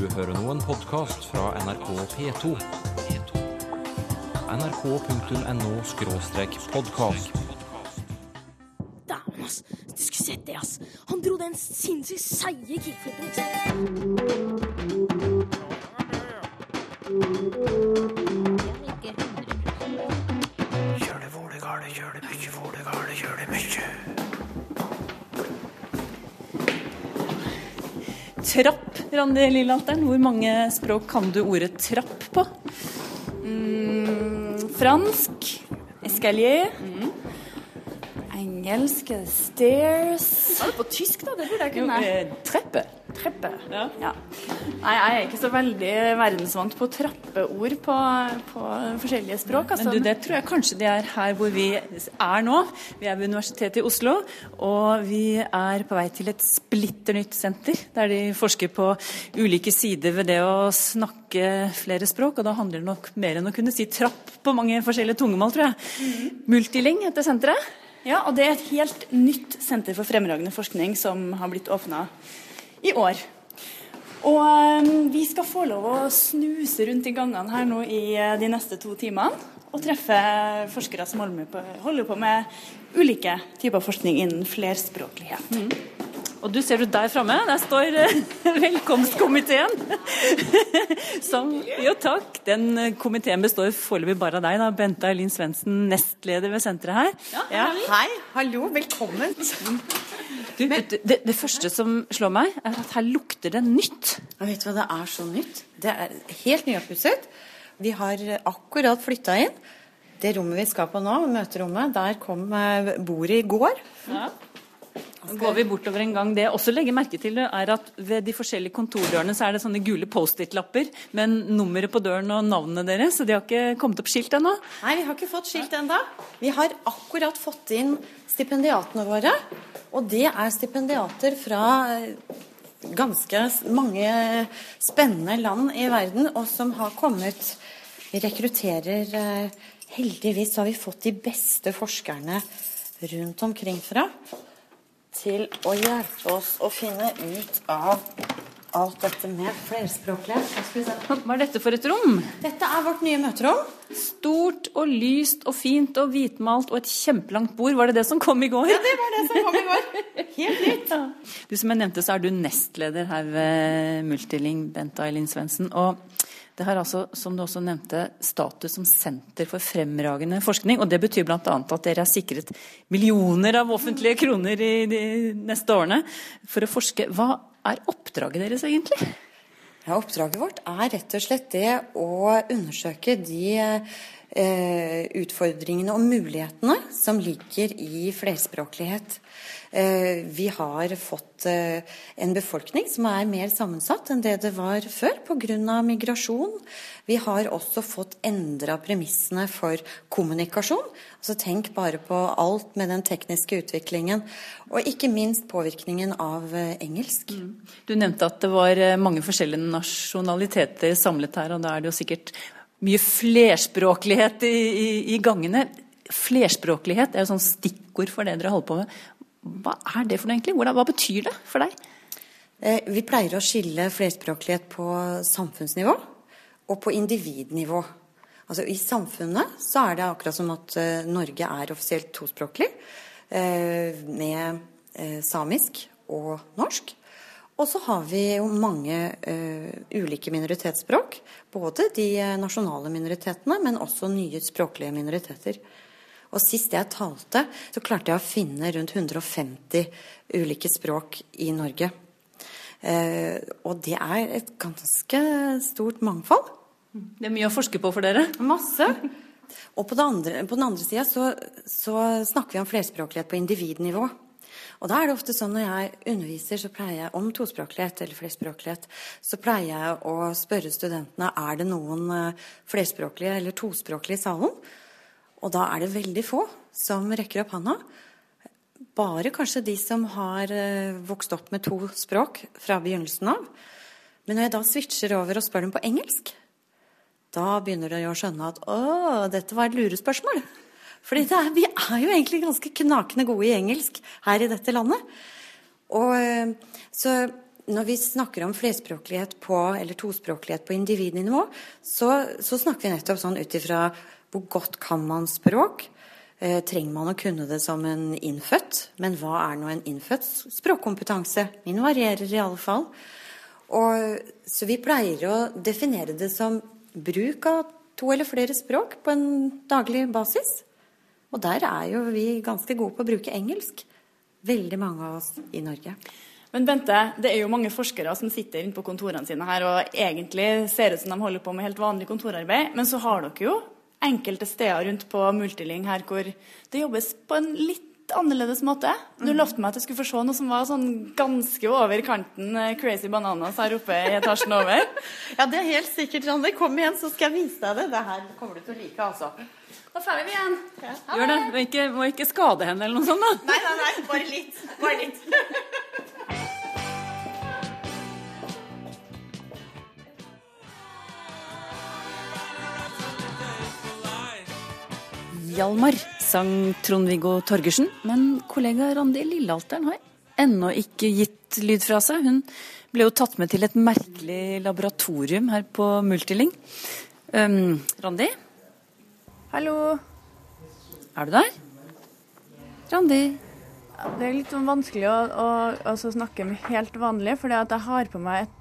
Du hører nå en podkast fra NRK P2. nrk.no-podkast. Dæven, ass. Du skulle sett det, ass. Han dro den sinnssykt seige kickflipen, ikke sant? Trapp, Randi Lillehalteren. Hvor mange språk kan du ordet trapp på? Mm, fransk, escalier. Engelsk, stairs. Ja, på tysk, da. Det burde jeg kunne. Eh, treppe. Treppe. Ja. Ja. Nei, jeg er ikke så veldig verdensvant på trappeord på, på forskjellige språk. Altså. Men du, det tror jeg kanskje det er her hvor vi er nå. Vi er ved Universitetet i Oslo, og vi er på vei til et splitter nytt senter. Der de forsker på ulike sider ved det å snakke flere språk. Og da handler det nok mer enn å kunne si trapp på mange forskjellige tungemål, tror jeg. Multiling heter senteret. Ja, og det er et helt nytt senter for fremragende forskning som har blitt åpna i år. Og eh, vi skal få lov å snuse rundt i gangene her nå i eh, de neste to timene. Og treffe forskere som holder, på, med ulike typer forskning innen flerspråklighet. Og du ser du der framme, der står eh, velkomstkomiteen. Som, jo takk, den eh, komiteen består foreløpig bare av deg, da. Bente Eileen Svendsen, nestleder ved senteret her. Ja, hei, hallo, velkommen. Du, det, det, det første som slår meg, er at her lukter det nytt. Jeg vet du hva, det er så nytt. Det er helt nyoppusset. Vi har akkurat flytta inn. Det rommet vi skal på nå, møterommet, der kom eh, bordet i går. Nå går vi bortover en gang. Det jeg også legger merke til, er at ved de forskjellige kontordørene så er det sånne gule Post-It-lapper med nummeret på døren og navnene deres, så de har ikke kommet opp skilt ennå. Nei, vi har ikke fått skilt ennå. Vi har akkurat fått inn stipendiatene våre. Og det er stipendiater fra eh, ganske mange spennende land i verden, og som har kommet Vi rekrutterer eh, Heldigvis har vi fått de beste forskerne rundt omkring fra til å hjelpe oss å finne ut av alt dette med se. Hva er dette for et rom? Dette er vårt nye møterom. Stort og lyst og fint og hvitmalt og et kjempelangt bord. Var det det som kom i går? Ja, det var det som kom i går. Helt nytt. Du, som jeg nevnte, så er du nestleder her ved Multiling, Bent Ailin Svendsen. Og det har altså, som du også nevnte, status som senter for fremragende forskning. Og det betyr bl.a. at dere er sikret millioner av offentlige kroner i de neste årene for å forske. Hva er oppdraget deres egentlig? Ja, oppdraget vårt er rett og slett det å undersøke de utfordringene og mulighetene som ligger i flerspråklighet. Eh, vi har fått eh, en befolkning som er mer sammensatt enn det det var før pga. migrasjon. Vi har også fått endra premissene for kommunikasjon. Altså Tenk bare på alt med den tekniske utviklingen. Og ikke minst påvirkningen av eh, engelsk. Du nevnte at det var eh, mange forskjellige nasjonaliteter samlet her, og da er det jo sikkert mye flerspråklighet i, i, i gangene. Flerspråklighet er jo sånn stikkord for det dere holder på med. Hva er det for noe egentlig? Hvordan, hva betyr det for deg? Eh, Vi pleier å skille flerspråklighet på samfunnsnivå og på individnivå. Altså I samfunnet så er det akkurat som at eh, Norge er offisielt tospråklig eh, med samisk og norsk. Og så har vi jo mange uh, ulike minoritetsspråk. Både de eh, nasjonale minoritetene, men også nye språklige minoriteter. Og sist jeg talte, så klarte jeg å finne rundt 150 ulike språk i Norge. Uh, og det er et ganske stort mangfold. Det er mye å forske på for dere. Masse. Og på, andre, på den andre sida så, så snakker vi om flerspråklighet på individnivå. Og da er det ofte sånn når jeg underviser så pleier jeg om tospråklighet eller flerspråklighet, så pleier jeg å spørre studentene er det noen eh, flerspråklige eller tospråklige i salen. Og da er det veldig få som rekker opp hånda. Bare kanskje de som har eh, vokst opp med to språk fra begynnelsen av. Men når jeg da switcher over og spør dem på engelsk, da begynner de å skjønne at å, dette var et lurespørsmål. Fordi vi er jo egentlig ganske knakende gode i engelsk her i dette landet. Og, eh, så når vi snakker om flerspråklighet på, eller tospråklighet på individnivå, så, så snakker vi nettopp sånn ut ifra hvor godt kan man språk? Eh, trenger man å kunne det som en innfødt? Men hva er nå en innfødt språkkompetanse? Min varierer i alle fall. Og, så vi pleier å definere det som bruk av to eller flere språk på en daglig basis. Og der er jo vi ganske gode på å bruke engelsk. Veldig mange av oss i Norge. Men Bente, det er jo mange forskere som sitter inne på kontorene sine her og egentlig ser ut som de holder på med helt vanlig kontorarbeid, men så har dere jo enkelte steder rundt på Multiling her hvor det jobbes på en litt annerledes måte. Du Mhm. lovte meg at jeg skulle få se noe som var sånn ganske over kanten eh, crazy bananas her oppe i etasjen over. Ja, det er helt sikkert, Randi. Kom igjen, så skal jeg vise deg det. Det her kommer du til å like, altså. Da drar vi igjen. Gjør det. Må ikke, må ikke skade henne eller noe sånt, da. Nei, nei, nei. Bare litt. Bare litt. Hjalmar, sang Trond-Viggo Torgersen. Men kollega Randi Lillealteren har ennå ikke gitt lyd fra seg. Hun ble jo tatt med til et merkelig laboratorium her på Multiling. Um, Randi, Hallo. er du der? Randi? Det er litt sånn vanskelig å, å å snakke med helt vanlig, fordi at jeg har på meg et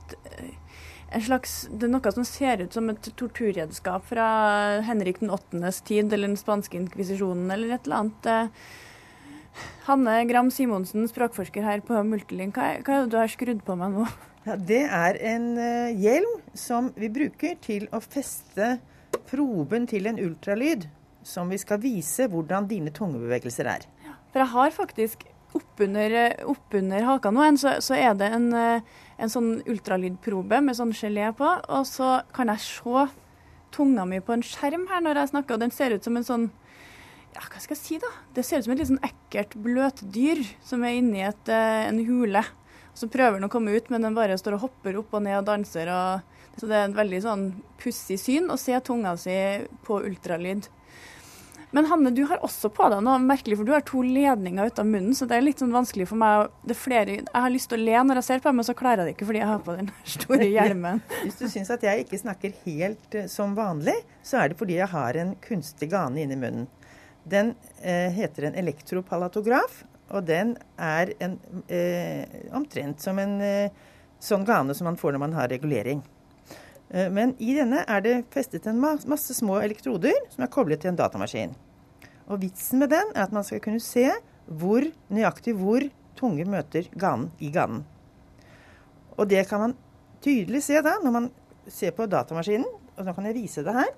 slags, Det er noe som ser ut som et torturredskap fra Henrik den åttendes tid, eller den spanske inkvisisjonen, eller et eller annet. eh. Hanne Gram Simonsen, språkforsker her på Multilink, hva, er- hva er det du har skrudd på meg nå? Ja, det er en eh, hjelm som vi bruker til å feste proben til en ultralyd, som vi skal vise hvordan dine tungebevegelser er. For jeg har faktisk oppunder, oppunder haka nå en, så, så er det en, eh, en sånn ultralydprobe med sånn gelé på, og så kan jeg se tunga mi på en skjerm her når jeg snakker, og den ser ut som en sånn ja, hva skal jeg si da? Det ser ut som et litt sånn ekkelt bløtdyr som er inni et, eh, en hule. Så prøver den å komme ut, men den bare står og hopper opp og ned og danser. Og, så det er et veldig sånn pussig syn å se tunga si på ultralyd. Men Hanne, du har også på deg noe merkelig, for du har to ledninger ut av munnen, så det er litt sånn vanskelig for meg. Det er flere, jeg har lyst til å le når jeg ser på deg, men så klarer jeg det ikke fordi jeg har på den store hjelmen. Hvis du syns at jeg ikke snakker helt eh, som vanlig, så er det fordi jeg har en kunstig gane inni munnen. Den eh, heter en elektropalatograf, og den er en, eh, omtrent som en eh, sånn gane som man får når man har regulering. Eh, men i denne er det festet en masse små elektroder som er koblet til en datamaskin. Og vitsen med den er at man skal kunne se hvor nøyaktig hvor tunger møter ganen i ganen. Og det kan man tydelig se da når man ser på datamaskinen. Og nå kan jeg vise det her.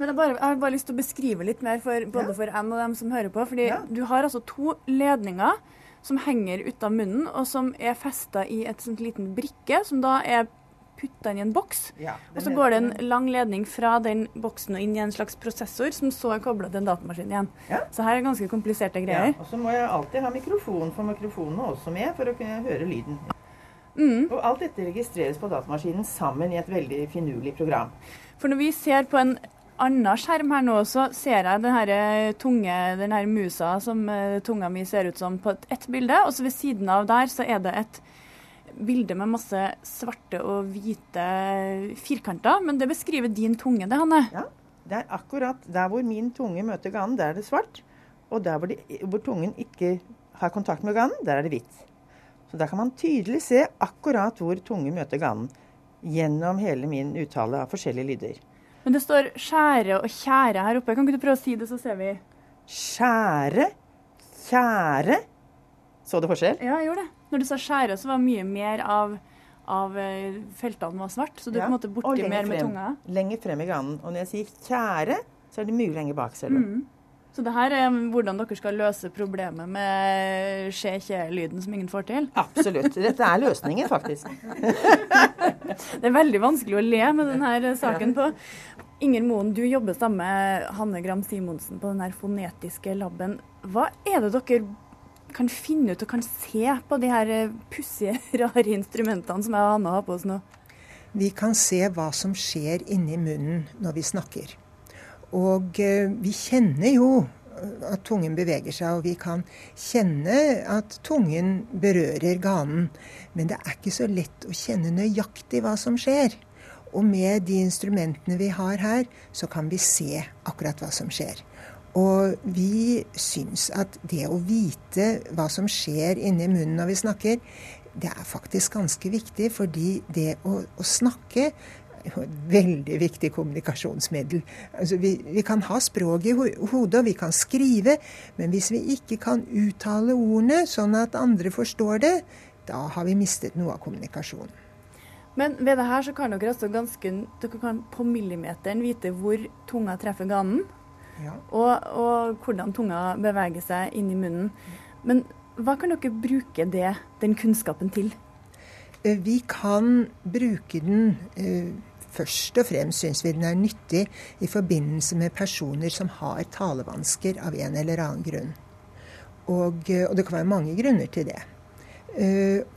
Men jeg, bare, jeg har bare lyst til å beskrive litt mer for, både for en og dem som hører på. fordi Ja. du har altså to ledninger som henger ut av munnen, og som er festa i et sånt liten brikke, som da er putta inn i en boks. Ja, Og så går det en lang ledning fra den boksen og inn i en slags prosessor, som så er kobla til en datamaskin igjen. Ja. Så her er ganske kompliserte Ja, greier. og så må jeg alltid ha mikrofon, for mikrofonen er også med for å kunne høre lyden. Mm. Og alt dette registreres på datamaskinen sammen i et veldig finurlig program. For når vi ser på en annen skjerm her nå, så ser jeg den her eh, tunge, den her musa som eh, tunga mi ser ut som på et, ett bilde. Og så ved siden av der så er det et bilde med masse svarte og hvite firkanter. Men det beskriver din tunge, det, Hanne. Ja, Det er akkurat der hvor min tunge møter ganen, der er det svart. Og der hvor, de, hvor tungen ikke har kontakt med ganen, der er det hvitt. Så der kan man tydelig se akkurat hvor tunge møter ganen gjennom hele min uttale av forskjellige lyder. Men det står skjære og kjære her oppe. Kan ikke du prøve å si det, så ser vi? Skjære, kjære. Så du forskjell? Ja, jeg gjorde det. Når du sa skjære, så var mye mer av, av eh, feltene var svart. Så du Ja, på en måte borti mer mer med frem. tunga. Lenger frem i ganen. Og når jeg sier tjære, så er det mye lenger bak, ser du. Mm. Så det her er hvordan dere skal løse problemet med skje-kje-lyden som ingen får til. Absolutt. Dette er løsningen, faktisk. Det er veldig vanskelig å le med denne saken på. Inger Moen, du jobber sammen med Hanne Gram Simonsen på den her fonetiske laben. Hva er det dere kan finne ut og kan se på de her eh, pussige, rare instrumentene som jeg og Anna har på oss nå? Vi kan se hva som skjer inni munnen når vi snakker. Og eh, vi kjenner jo at tungen beveger seg, og vi kan kjenne at tungen berører ganen. Men det er ikke så lett å kjenne nøyaktig hva som skjer. Og med de instrumentene vi har her, så kan vi se akkurat hva som skjer. Og vi syns at det å vite hva som skjer inni munnen når vi snakker, det er faktisk ganske viktig. Fordi det å, å snakke er et veldig viktig kommunikasjonsmiddel. Altså vi, vi, kan ha språk i hodet, og vi kan skrive, men hvis vi ikke kan uttale ordene sånn at andre forstår det, da har vi mistet noe av kommunikasjonen. Men ved det her så kan dere altså ganske, dere kan på millimeteren vite hvor tunga treffer ganen. Ja. Og, og, hvordan tunga beveger seg inn i munnen. Men hva kan dere bruke det, den kunnskapen til? Eh, vi kan bruke den eh, Først og fremst syns vi den er nyttig i forbindelse med personer som har talevansker av en eller annen grunn. Og, eh, og det kan være mange grunner til det.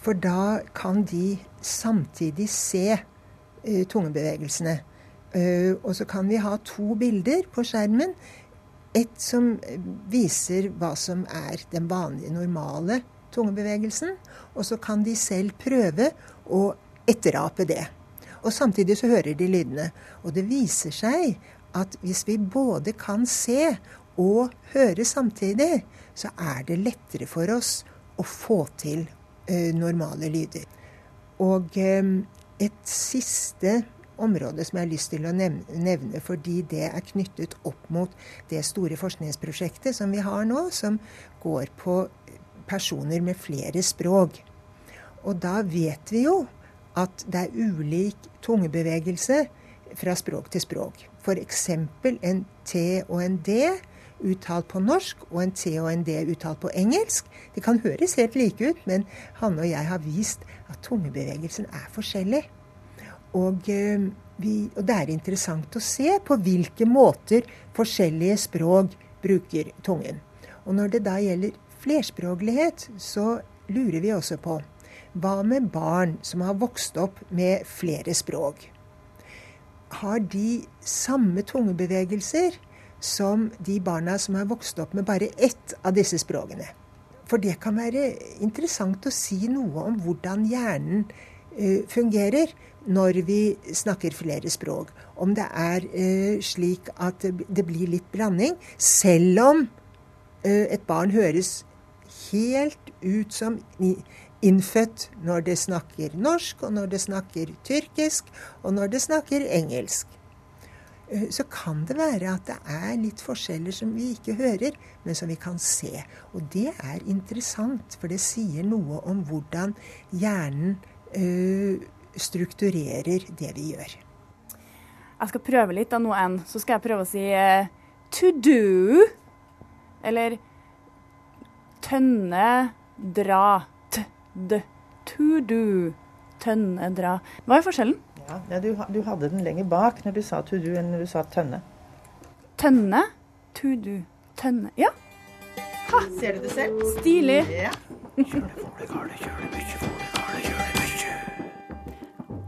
For da kan de samtidig se tungebevegelsene. Og så kan vi ha to bilder på skjermen. Et som viser hva som er den vanlige, normale tungebevegelsen. Og så kan de selv prøve å etterape det. Og samtidig så hører de lydene. Og det viser seg at hvis vi både kan se og høre samtidig, så er det lettere for oss å få til uh, normale lyder. Og um, et siste område som jeg har lyst til å nevne, fordi det er knyttet opp mot det store forskningsprosjektet som vi har nå, som går på personer med flere språk. Og da vet vi jo at det er ulik tungebevegelse fra språk til språk. F.eks. en T og en D uttalt på norsk og en T og en D uttalt på engelsk. Det kan høres helt like ut, men Hanne og jeg har vist at tungebevegelsen er forskjellig. Og, eh, vi, og, det er interessant å se på hvilke måter forskjellige språk bruker tungen. Og når det da gjelder flerspråklighet, så lurer vi også på hva med barn som har vokst opp med flere språk? Har de samme tungebevegelser som de barna som har vokst opp med bare ett av disse språkene? For det kan være interessant å si noe om hvordan hjernen uh, fungerer når vi snakker flere språk. Om det er eh, slik at det blir litt blanding, selv om eh, et barn høres helt ut som innfødt når det snakker norsk, og når det snakker tyrkisk, og når det snakker engelsk. Eh, så kan det være at det er litt forskjeller som vi ikke hører, men som vi kan se. Og det er interessant, for det sier noe om hvordan hjernen øh, strukturerer det vi gjør. Jeg skal prøve litt av noe enn. Så skal jeg prøve å si uh, to do. Eller tønne, dra. T-d. To do. Tønne, dra. Hva er forskjellen? Ja, ja du, du, hadde den lenger bak når du sa to do enn når du sa tønne. Tønne, to do, tønne. Ja. Ha. Ser du det selv? Stilig. Ja.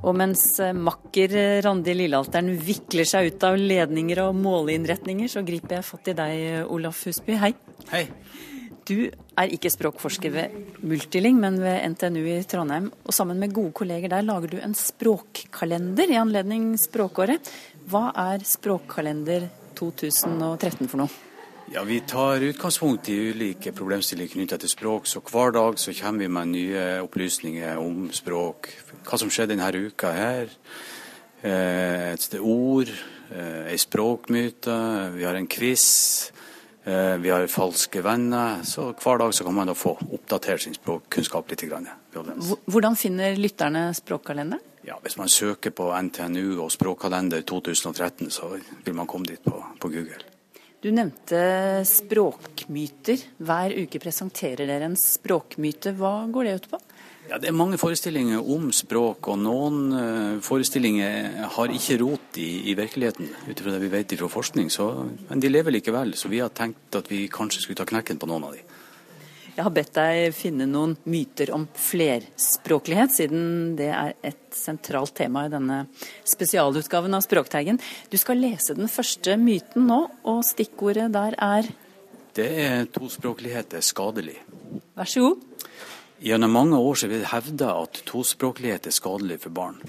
og mens eh, makker eh, Randi Lillealteren vikler seg ut av ledninger og måleinnretninger, så griper jeg fatt i deg, Olaf Husby. Hei. Hei. Du er ikke språkforsker ved Multiling, men ved NTNU i Trondheim. Og sammen med gode kolleger der lager du en språkkalender i anledning språkåret. Hva er Språkkalender 2013 for noe? Ja, Vi tar utgangspunkt i ulike problemstillinger knyttet til språk. Så hver dag så kommer vi med nye opplysninger om språk. Hva som skjedde denne uka her. Eh, et sted ord, eh, ei språkmyte, vi har en quiz. Eh, vi har falske venner. Så hver dag så kan man da få oppdatert sin språkkunnskap litt. Hvordan finner lytterne språkkalenderen? Ja, Hvis man søker på NTNU og språkkalender 2013, så vil man komme dit på, på Google. Du nevnte språkmyter. Hver uke presenterer dere en språkmyte. Hva går det ut på? Ja, Det er mange forestillinger om språk, og noen uh, forestillinger har ikke rot i, i virkeligheten, ut ifra det vi vet fra forskning. Så, men de lever likevel, så vi har tenkt at vi kanskje skulle ta knekken på noen av dem. Jeg har bedt deg finne noen myter om flerspråklighet, siden det er et sentralt tema i denne spesialutgaven av Språkteigen. Du skal lese den første myten nå, og stikkordet der er det er tospråklighet er skadelig. Vær så god. Gjennom mange år så vi hevda at tospråklighet er skadelig for barn.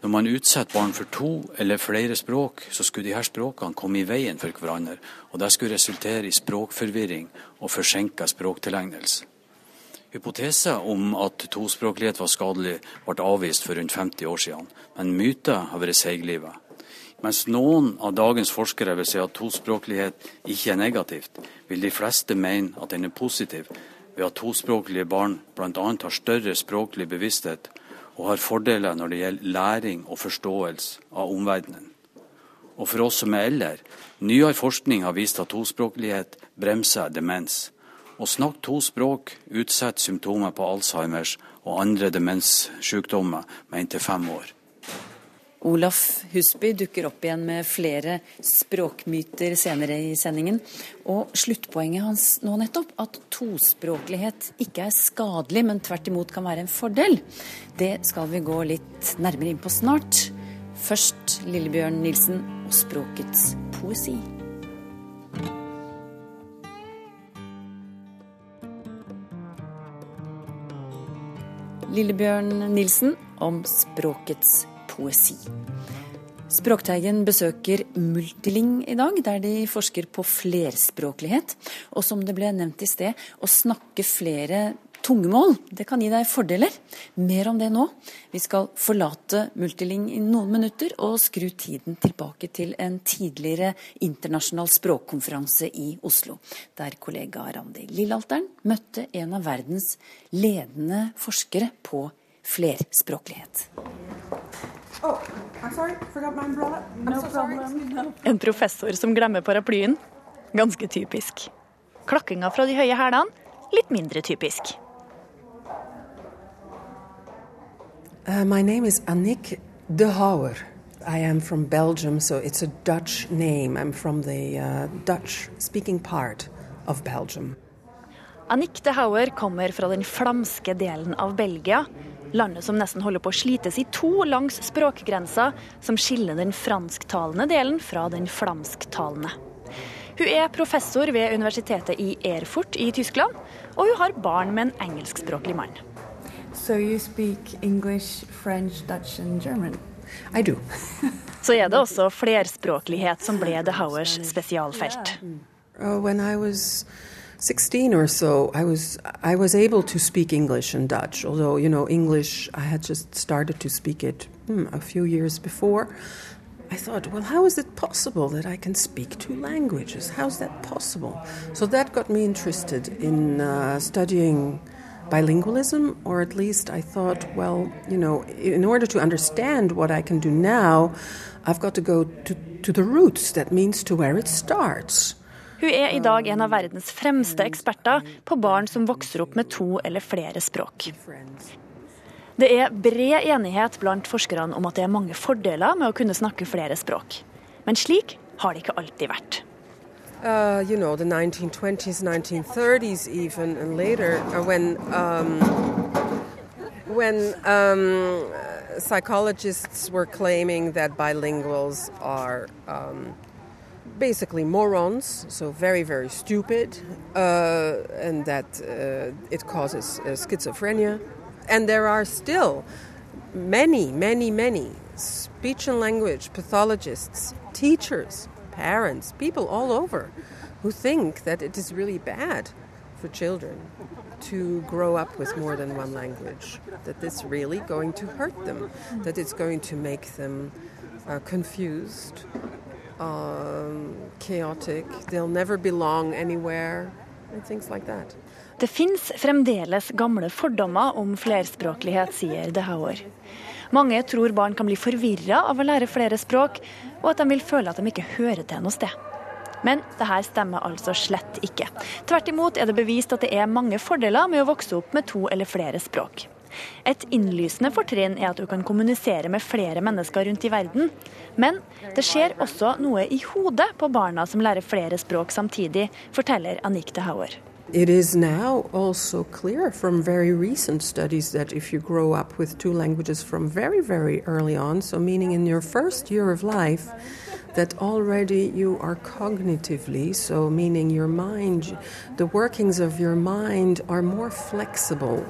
Når man utsetter barn for to eller flere språk, så skulle de her språkene komme i veien for hverandre. Og det skulle resultere i språkforvirring og forsinka språktilegnelse. Hypoteser om at tospråklighet var skadelig, ble avvist for rundt 50 år siden, men myter har vært seigliva. Mens noen av dagens forskere vil si at tospråklighet ikke er negativt, vil de fleste mene at den er positiv, ved at tospråklige barn bl.a. har større språklig bevissthet og har fordeler når det gjelder læring og forståelse av omverdenen. Og for oss som er eldre, nyere forskning har vist at tospråklighet bremser demens. Å snakke to språk utsetter symptomer på Alzheimers og andre demenssykdommer med inntil fem år. Olaf Husby dukker opp igjen med flere språkmyter senere i sendingen. Og sluttpoenget hans nå nettopp, at tospråklighet ikke er skadelig, men tvert imot kan være en fordel, det skal vi gå litt nærmere inn på snart. Først Lillebjørn Nilsen og språkets poesi. Lillebjørn Nilsen om språkets poesi. Språkteigen besøker Multiling i dag, der de forsker på flerspråklighet. Og som det ble nevnt i sted, å snakke flere tungemål, det kan gi deg fordeler. Mer om det nå. Vi skal forlate Multiling i noen minutter og skru tiden tilbake til en tidligere internasjonal språkkonferanse i Oslo, der kollega Randi Lillalteren møtte en av verdens ledende forskere på flerspråklighet. Oh, sorry, forgot my umbrella. I'm so. En professor som glemmer paraplyen. Ganske typisk. Klakkinga fra de høye hælene. Litt mindre typisk. Uh, my name is Annick de Hauer. I am from Belgium, so it's a Dutch name. I'm from the uh, Dutch speaking part of Belgium. Annick de Hauer kommer fra den flamske delen av Belgia. Landet som nesten holder på å slites i to langs språkgrensa som skiller den fransktalende delen fra den flamsktalende. Hun er professor ved universitetet i Erfurt i Tyskland, og hun har barn med en engelskspråklig mann. So you speak English, French, Dutch and German? I do. Så er det også flerspråklighet som ble The Howers spesialfelt. Uh, when I was 16 or so, I was I was able to speak English and Dutch. Although you know English, I had just started to speak it hmm, a few years before. I thought, well, how is it possible that I can speak two languages? How's that possible? So that got me interested in uh, studying bilingualism, or at least I thought, well, you know, in order to understand what I can do now, I've got to go to, to the roots. That means to where it starts. Hun er i dag en av verdens fremste eksperter på barn som vokser opp med to eller flere språk. Det er bred enighet blant forskerne om at det er mange fordeler med å kunne snakke flere språk. Men slik har det ikke alltid vært. Uh, you know, the 1920s, 1930s, even, and later, uh, when um, when um, psychologists were claiming that bilinguals are um, basically morons, so very, very stupid, uh, and that uh, it causes uh, schizophrenia. And there are still many, many, many speech and language pathologists, teachers, parents, people all over who think that it is really bad for children to grow up with more than one language, that it's really going to hurt them, that it's going to make them uh, confused, um, chaotic, they'll never belong anywhere, and things like that. Det fins fremdeles gamle fordommer om flerspråklighet, sier De Hauer. Mange tror barn kan bli forvirra av å lære flere språk, og at de vil føle at de ikke hører til noe sted. Men det her stemmer altså slett ikke. Tvert imot er det bevist at det er mange fordeler med å vokse opp med to eller flere språk. Et innlysende fortrinn er at du kan kommunisere med flere mennesker rundt i verden. Men det skjer også noe i hodet på barna som lærer flere språk samtidig, forteller Annick de Hauer. It is now also clear from very recent studies that if you grow up with two languages from very, very early on, so meaning in your first year of life, that already you are cognitively, so meaning your mind, the workings of your mind are more flexible.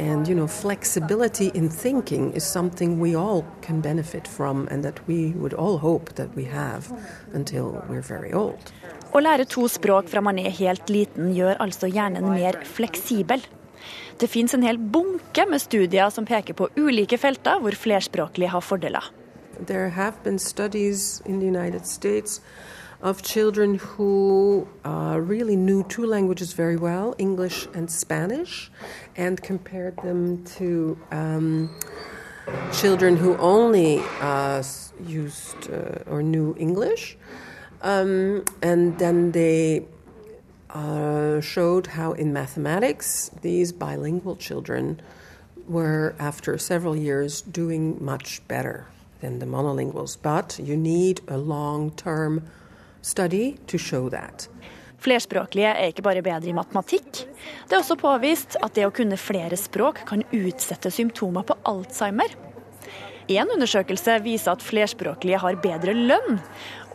And you know, flexibility in thinking is something we all can benefit from, and that we would all hope that we have until we're very old. Å lære to språk fra man er helt liten, gjør altså hjernen mer fleksibel. Det fins en hel bunke med studier som peker på ulike felter hvor flerspråklige har fordeler. There have been studies in the United States of children who uh, really knew two languages very well, English and Spanish, and compared them to um, children who only uh, used uh, or knew English. Um, and then they uh, showed how in mathematics these bilingual children were, after several years, doing much better than the monolinguals. But you need a long term Flerspråklige er ikke bare bedre i matematikk. Det er også påvist at det å kunne flere språk kan utsette symptomer på Alzheimer. En undersøkelse viser at flerspråklige har bedre lønn,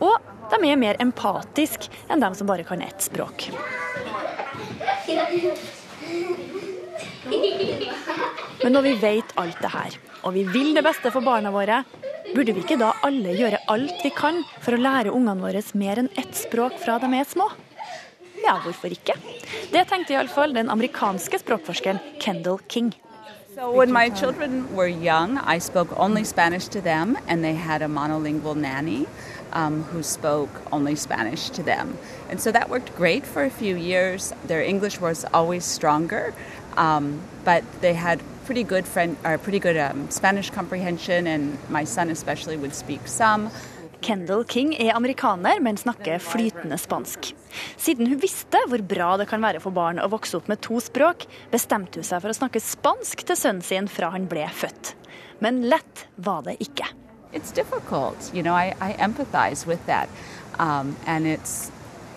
og de er mer empatiske enn dem som bare kan ett språk. Men når vi vet alt det her, og vi vil det beste for barna våre, burde vi ikke da alle gjøre alt vi kan for å lære ungene våre mer enn ett språk fra de er små? Ja, hvorfor ikke? Det tenkte iallfall den amerikanske språkforskeren Kendal King. So when my children were young, I spoke only Spanish to them, and they had a monolingual nanny um, who spoke only Spanish to them. And so that worked great for a few years. Their English was always stronger, um, but they had pretty good friend, or pretty good um, Spanish comprehension, and my son especially would speak some. Kendal King er amerikaner, men snakker flytende spansk. Siden hun visste hvor bra det kan være for barn å vokse opp med to språk, bestemte hun seg for å snakke spansk til sønnen sin fra han ble født. Men lett var det ikke. It's difficult, you know. I, I empathize with that, um, and it's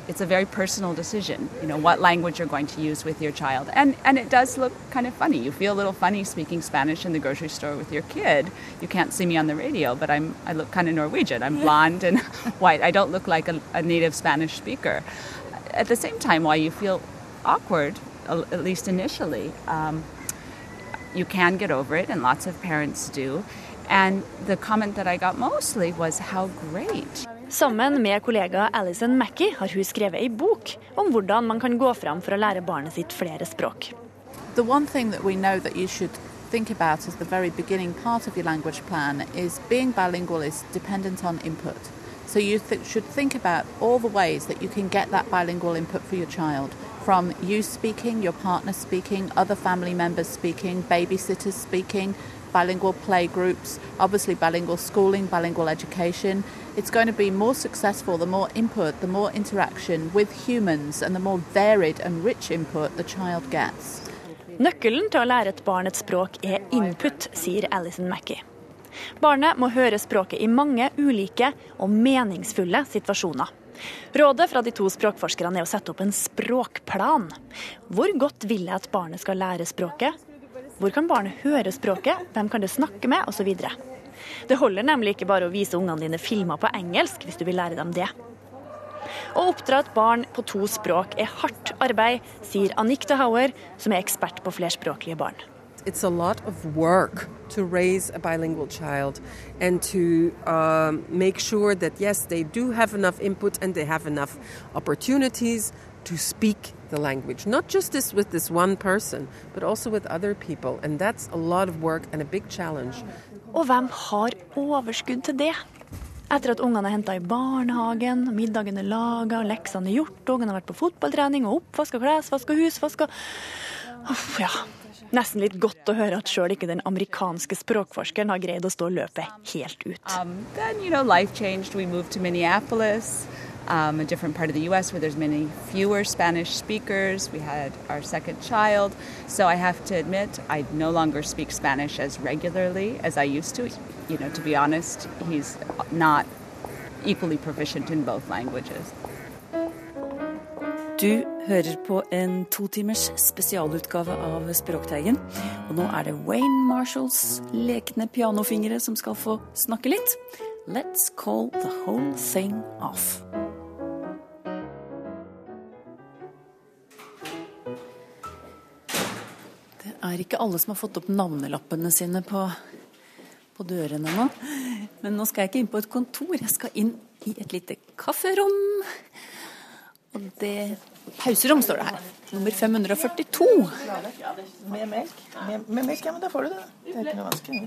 it's a very personal decision. You know what language you're going to use with your child, and and it does look kind of funny. You feel a little funny speaking Spanish in the grocery store with your kid. You can't see me on the radio, but I'm I look kind of Norwegian. I'm blonde and white. I don't look like a, a native Spanish speaker. At the same time, while you feel awkward, at least initially, um, you can get over it, and lots of parents do. And the comment that I got mostly was how great. Sammen med kollega Alison Mackie har hun skrevet ei bok om hvordan man kan gå fram for å lære barnet sitt flere språk. The one thing that we know that you should think about as the very beginning part of your language plan is being bilingual is dependent on input. So you th should think about all the ways that you can get that bilingual input for your child from you speaking, your partner speaking, other family members speaking, babysitters speaking, bilingual play groups, obviously bilingual schooling, bilingual education. It's going to be more successful the more input, the more interaction with humans, and the more varied and rich input the child gets. Nøkkelen til å lære et barn et språk er input, sier Alison Mackie. Barnet må høre språket i mange ulike og meningsfulle situasjoner. Rådet fra de to språkforskerne er å sette opp en språkplan. Hvor godt vil jeg at barnet skal lære språket? Hvor kan barnet høre språket? Hvem kan det snakke med? Osv. Det holder nemlig ikke bare å vise ungene dine filmer på engelsk hvis du vil lære dem det. Å oppdra et barn på to språk er hardt arbeid, sier Annick de Hauer, som er ekspert på flerspråklige barn. It's a lot of work to raise a bilingual child and to um, make sure that, yes, they do have enough input and they have enough opportunities to speak the language. Not just this with this one person, but also with other people. And that's a lot of work and a big challenge. Og hvem har overskudd til det? Etter at ungene er henta i barnehagen, middagen er laga, leksene er gjort, ungene har vært på fotballtrening og oppvaska, og klesvask hus, husvask Uff, ja. Nesten litt godt å høre at sjøl ikke den amerikanske språkforskeren har greid å stå løpet helt ut. Um, then, you know, Um, a different part of the U.S. where there's many fewer Spanish speakers. We had our second child, so I have to admit I no longer speak Spanish as regularly as I used to. You know, to be honest, he's not equally proficient in both languages. Du hører på en to timers spesialutgave av Språkteigen. Og nå er det Wayne Marshalls lekne pianofingre som skal få snakke litt. Let's call the whole thing off. Er ikke alle som har fått opp navnelappene sine på, på dørene nå. Men nå skal jeg ikke inn på et kontor, jeg skal inn i et lite kafferom. Og det Pauserom står det her. Nummer 542. Med melk? Med, med melk, ja, men da får du det. Det er ikke noe vanskelig.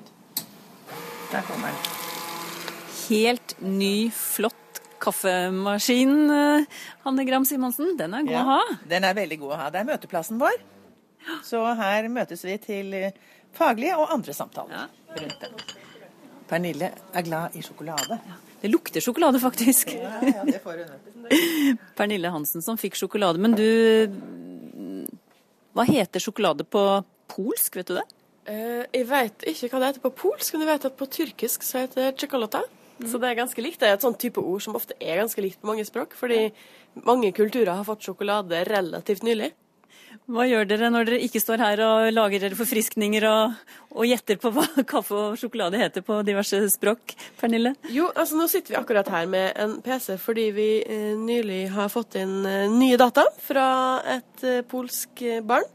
Der kommer den. Helt ny, flott kaffemaskin, eh, Hanne Gram Simonsen. Den er god Ja, å ha. Den er veldig god å ha. Det er møteplassen vår. Så her møtes vi til eh, faglige og andre samtaler rundt det. Pernille er glad i sjokolade. Det lukter sjokolade, faktisk. Ja, ja, det får hun. Pernille Hansen som fikk sjokolade. Men du Hva heter sjokolade på polsk, vet du det? Uh, jeg vet ikke hva det heter på polsk, men jeg vet at på tyrkisk så heter det chocolata. Så det er ganske likt. Det er et sånn type ord som ofte er ganske likt på mange språk, fordi mange kulturer har fått sjokolade relativt nylig. Hva gjør dere når dere ikke står her og lager dere forfriskninger og, og gjetter på hva kaffe og sjokolade heter på diverse språk, Pernille? Jo, altså nå sitter vi akkurat her med en PC fordi vi eh, nylig har fått inn eh, nye data fra et eh, polsk barn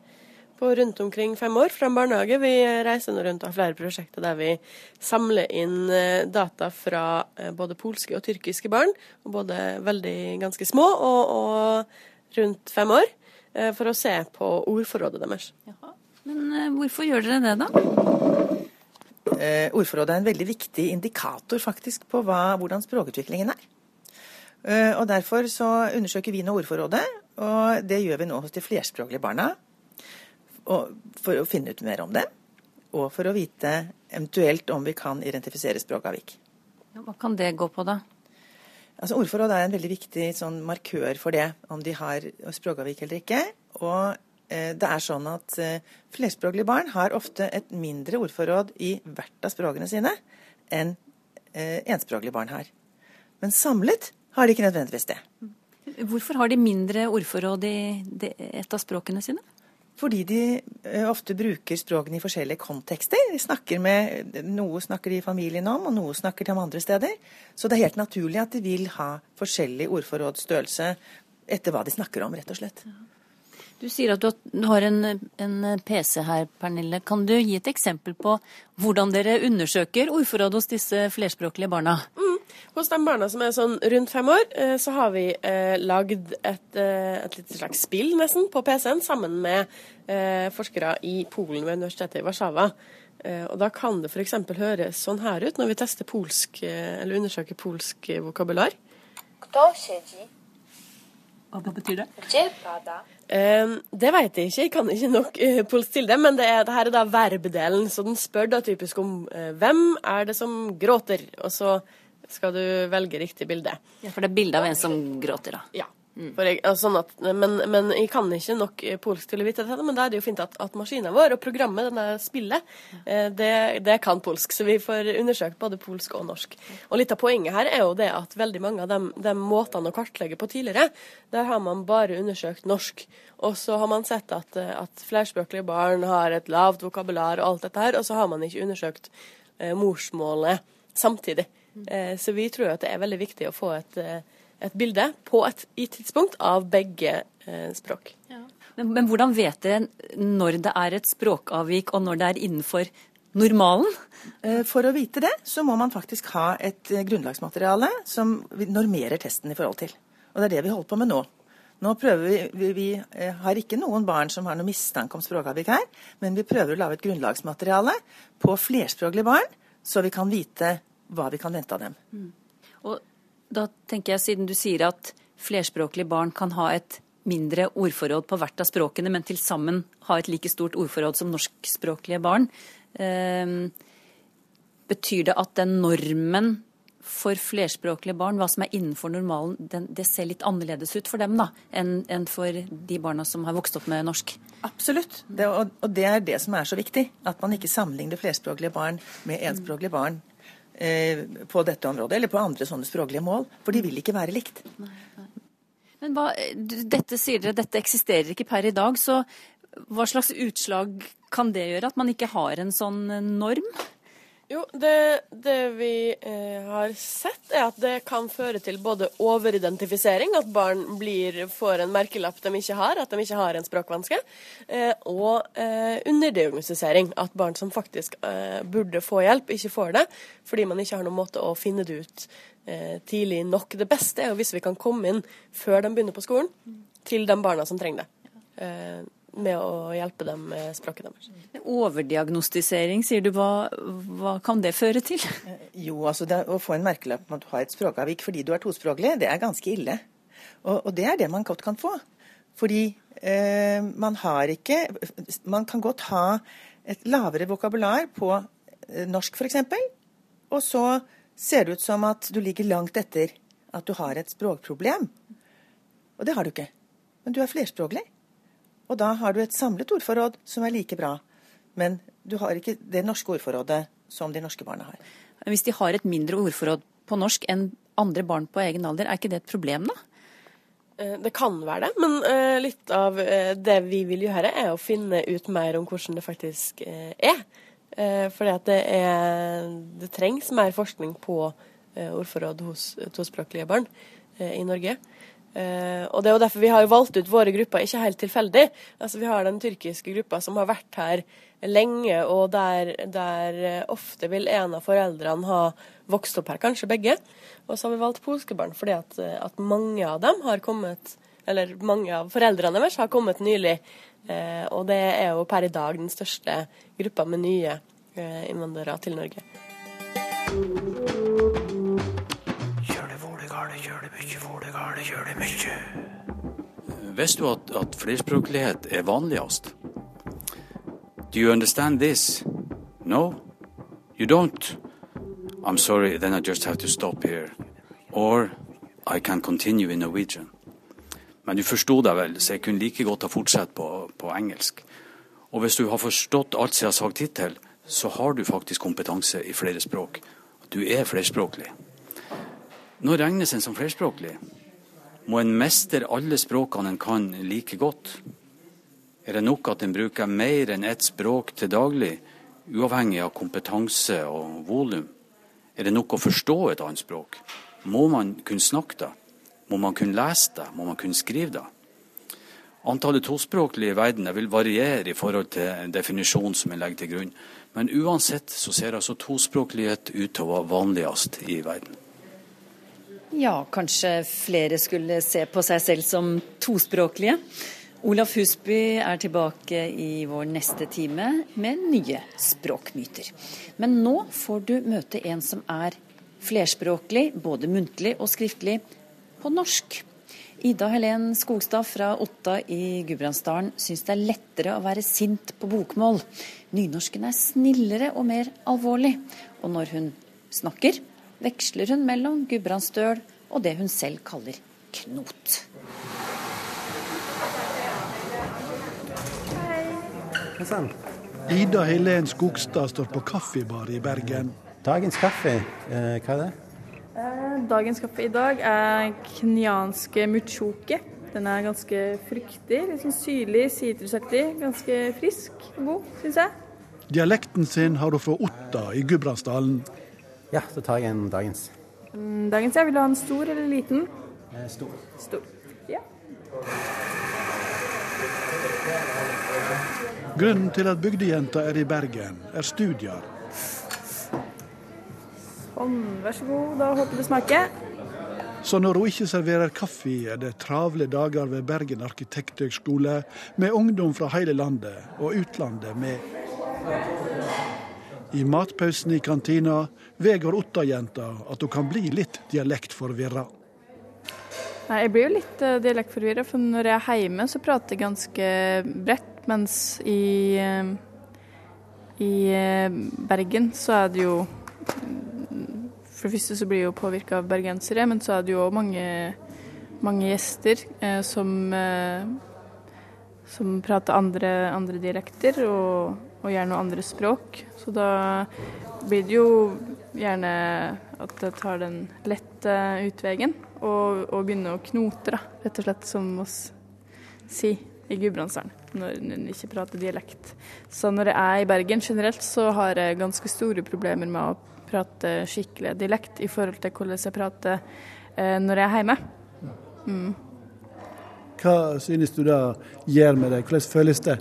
på rundt omkring fem år fra en barnehage. Vi reiser nå rundt og har flere prosjekter der vi samler inn eh, data fra eh, både polske og tyrkiske barn, både veldig ganske små og, og rundt fem år, for å se på ordforrådet deres. Men eh, hvorfor gjør dere det, da? Eh, ordforrådet er en veldig viktig indikator faktisk på hva, hvordan språkutviklingen er. Eh, og Derfor så undersøker vi nå ordforrådet, og det gjør vi nå hos de flerspråklige barna. Og for å finne ut mer om det, og for å vite eventuelt om vi kan identifisere språkavvik. Ja, Hva kan det gå på, da? Altså Ordforråd er en veldig viktig sånn markør for det, om de har språkavvik eller ikke. Og eh, det er sånn at eh, flerspråklige barn har ofte et mindre ordforråd i hvert av språkene sine enn eh, enspråklige barn har. Men samlet har de ikke nødvendigvis det. Hvorfor har de mindre ordforråd i et av språkene sine? Fordi de eh, ofte bruker språkene i forskjellige kontekster. De snakker med, noe snakker de i familien om, og noe snakker de om andre steder. Så det er helt naturlig at de vil ha forskjellig ordforrådsstørrelse etter hva de snakker om, rett og slett. Du sier at du har en, en PC her, Pernille. Kan du gi et eksempel på hvordan dere undersøker ordforråd hos disse flerspråklige barna? Hos de barna som er sånn rundt fem år, eh, så har vi eh, lagd et, eh, et lite slags spill nesten på PC-en sammen med eh, forskere i Polen ved universitetet i Warszawa. Eh, og da kan det f.eks. høres sånn her ut når vi tester polsk, eh, eller undersøker polsk vokabular. Kto? Hva betyr det? Eh, det vet jeg ikke, jeg kan ikke nok uh, polsk til det. Men det, er, det her er da verbdelen, så den spør da typisk om uh, hvem er det som gråter, og så skal du velge riktig bilde. Ja, For det er bilde av en som gråter, da. Ja. For jeg, sånn at, men, men jeg kan ikke nok eh, polsk til å vite dette, men da er det jo fint at, at maskinen vår og programmet, denne spillet, eh, det, det kan polsk. Så vi får undersøkt både polsk og norsk. Og litt av poenget her er jo det at veldig mange av de, de måtene å kartlegge på tidligere, der har man bare undersøkt norsk. Og så har man sett at, eh, at flerspråklige barn har et lavt vokabular og alt dette her, og så har man ikke undersøkt eh, morsmålet samtidig. Eh, så vi tror at det er veldig viktig å få et, eh, et bilde på et gitt tidspunkt av begge språk. språk. Men, men hvordan vet dere når det er et språkavvik, og når det er innenfor normalen? Eh, For å vite det, så må man faktisk ha et eh, grunnlagsmateriale som normerer testen i forhold til. Og det er det vi holder på med nå. Nå prøver vi, vi, vi eh, har ikke noen barn som har noe mistanke om språkavvik her, men vi prøver å lage et grunnlagsmateriale på flerspråklige barn, så vi kan vite hva vi kan vente av dem. Og da tenker jeg, siden du sier at flerspråklige barn kan ha et mindre ordforråd på hvert av språkene, men til sammen ha et like stort ordforråd som norskspråklige barn, eh, betyr det at den normen for flerspråklige barn, hva som er innenfor normalen, den, det ser litt annerledes ut for dem da, enn en for de barna som har vokst opp med norsk? Absolutt. Det, og, og det er det som er så viktig. At man ikke sammenligner flerspråklige barn med enspråklige barn på dette området, eller på andre sånne språklige mål. For de vil ikke være likt. Men hva, dette sier dere, dette eksisterer ikke per i dag, så hva slags utslag kan det gjøre? At man ikke har en sånn norm? Jo, det, det vi eh, har sett, er at det kan føre til både overidentifisering, at barn blir, får en merkelapp de ikke har, at de ikke har en språkvanske, eh, og eh, underdiagnostisering, at barn som faktisk eh, burde få hjelp, ikke får det, fordi man ikke har noen måte å finne det ut eh, tidlig nok. Det beste er jo hvis vi kan komme inn før de begynner på skolen, til de barna som trenger det. Eh, med å hjelpe dem med språket deres. Overdiagnostisering, sier du. Hva, hva kan det føre til? Jo, altså det, Å få en merkelapp om at du har et språkavvik fordi du er tospråklig, det er ganske ille. Og, og det er det man godt kan få. Fordi eh, man har ikke Man kan godt ha et lavere vokabular på eh, norsk f.eks., og så ser det ut som at du ligger langt etter at du har et språkproblem. Og det har du ikke. Men du er flerspråklig. Og da har du et samlet ordforråd som er like bra. Men du har ikke det norske ordforrådet som de norske barna har. Hvis de har et mindre ordforråd på norsk enn andre barn på egen alder, er ikke det et problem, da? Eh, det kan være det, men eh, litt av eh, det vi vil gjøre, er å finne ut mer om hvordan det faktisk er. Fordi at det, er, det trengs mer forskning på ordforråd hos tospråklige barn i Norge. Uh, og det er jo derfor Vi har valgt ut våre grupper ikke helt tilfeldig. Altså Vi har den tyrkiske gruppa som har vært her lenge, og der, der uh, ofte vil en av foreldrene ha vokst opp her, kanskje begge. Og så har vi valgt polske barn fordi at, uh, at mange av dem har kommet Eller mange av foreldrene deres har kommet nylig. og det er jo per i dag den største gruppa med nye innvandrere til Norge. Visste du at, at flerspråklighet er vanligst? Do you understand this? No? You don't? I'm sorry, then I just have to stop here. Or I can continue in Norwegian. Men du forsto deg vel, så jeg kunne like godt ha fortsatt på, på engelsk. Og hvis du har forstått alt jeg har sagt hittil, så har du faktisk kompetanse i flere språk. Du er flerspråklig. Nå regnes en som flerspråklig. Må en mestre alle språkene en kan like godt? Er det nok at en bruker mer enn ett språk til daglig, uavhengig av kompetanse og volum? Er det nok å forstå et annet språk? Må man kunne snakke det? Må man kunne lese det? Må man kunne skrive det? Antallet tospråklige i verden vil variere i forhold til definisjonen som en legger til grunn. Men uansett så ser altså tospråklighet ut til å være vanligst i verden. Ja, kanskje flere skulle se på seg selv som tospråklige. Olaf Husby er tilbake i vår neste time med nye språkmyter. Men nå får du møte en som er flerspråklig, både muntlig og skriftlig, på norsk. Ida Helen Skogstad fra Otta i Gudbrandsdalen syns det er lettere å være sint på bokmål. Nynorsken er snillere og mer alvorlig. Og når hun snakker, veksler hun mellom gudbrandsdøl og det hun selv kaller knot. Ida Helen Skogstad står på kaffebar i Bergen. Dagens kaffe, eh, hva er det? Eh, dagens kaffe i dag er kenyanske muchoke. Den er ganske fruktig, litt sånn syrlig, sitrusaktig. Ganske frisk og god, syns jeg. Dialekten sin har hun fra Otta i Gudbrandsdalen. Ja, så tar jeg en dagens. Mm, dagens, ja. Vil du ha en stor eller liten? Eh, stor. Stor. Ja. Grunnen til at bygdejenta er i Bergen, er studier. Sånn, vær så god. Da håper du smaker. Så når hun ikke serverer kaffe, er det travle dager ved Bergen arkitekthøgskole med ungdom fra hele landet og utlandet med. I matpausen i kantina vedgår Otta-jenta at hun kan bli litt dialektforvirra. Nei, Jeg blir jo litt uh, dialektforvirra, for når jeg er hjemme så prater jeg ganske bredt, mens i, uh, i uh, Bergen så er det jo For det første så blir jeg jo påvirka av bergensere, men så er det jo òg mange, mange gjester som, som prater andre, andre dialekter, og, og gjerne andre språk. Så da blir det jo gjerne at jeg tar den lette utveien og, og begynner å knote, da, rett og slett, som oss si. i Gudbrandsdalen når en ikke prater dialekt. Så når jeg er i Bergen generelt, så har jeg ganske store problemer med å prate skikkelig dialekt i forhold til hvordan jeg prater eh, når jeg er hjemme. Mm. Hva synes du det gjør med deg? Hvordan føles det?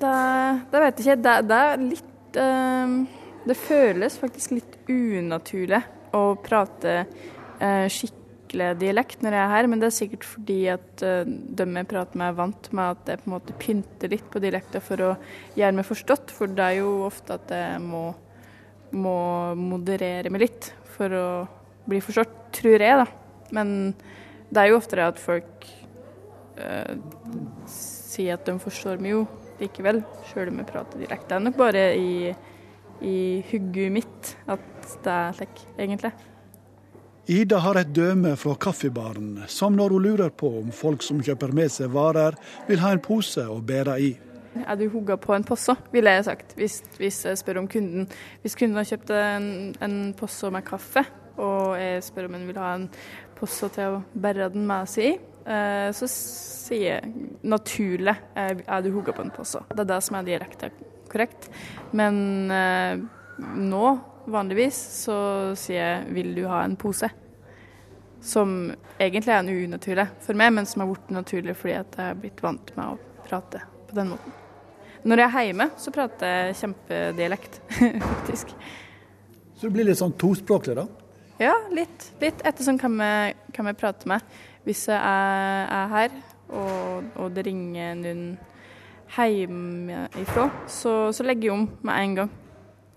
Det, vet jeg ikke. Det, det er litt uh, Det føles faktisk litt unaturlig å prate uh, skikkelig dialekt når jeg er her, men det er sikkert fordi at uh, de jeg prater med, er vant med at jeg på en måte pynter litt på dialekta for å gjøre meg forstått. For det er jo ofte at jeg må, må moderere meg litt for å bli forstått, tror jeg, da. Men det er jo oftere at folk eh, sier at de forstår meg jo likevel, sjøl om jeg prater direkte. Det er nok bare i, i hugget mitt at det er slik, egentlig. Ida har et døme fra kaffebaren, som når hun lurer på om folk som kjøper med seg varer, vil ha en pose å bære i. Er du hugga på en posse, ville jeg sagt, hvis, hvis, jeg spør om kunden. Hvis kunden har kjøpt en, en posse med kaffe, og jeg spør om han vil ha en posse til å bære den med seg i, så sier naturlig eh, er du hugga på en pose. Det er det som er direkte korrekt. Men eh, nå, vanligvis, så sier jeg vil du ha en pose? Som egentlig er en unaturlig for meg, men som har blitt naturlig fordi jeg er blitt vant med å prate på den måten. Når jeg er hjemme, så prater jeg kjempedialekt, faktisk. Så du blir litt sånn tospråklig, da? Ja, litt. Litt ettersom hvem jeg, hvem jeg prater med. Hvis jeg er, er her, og, og, det ringer noen hjemmefra, så, så legger jeg om med en gang.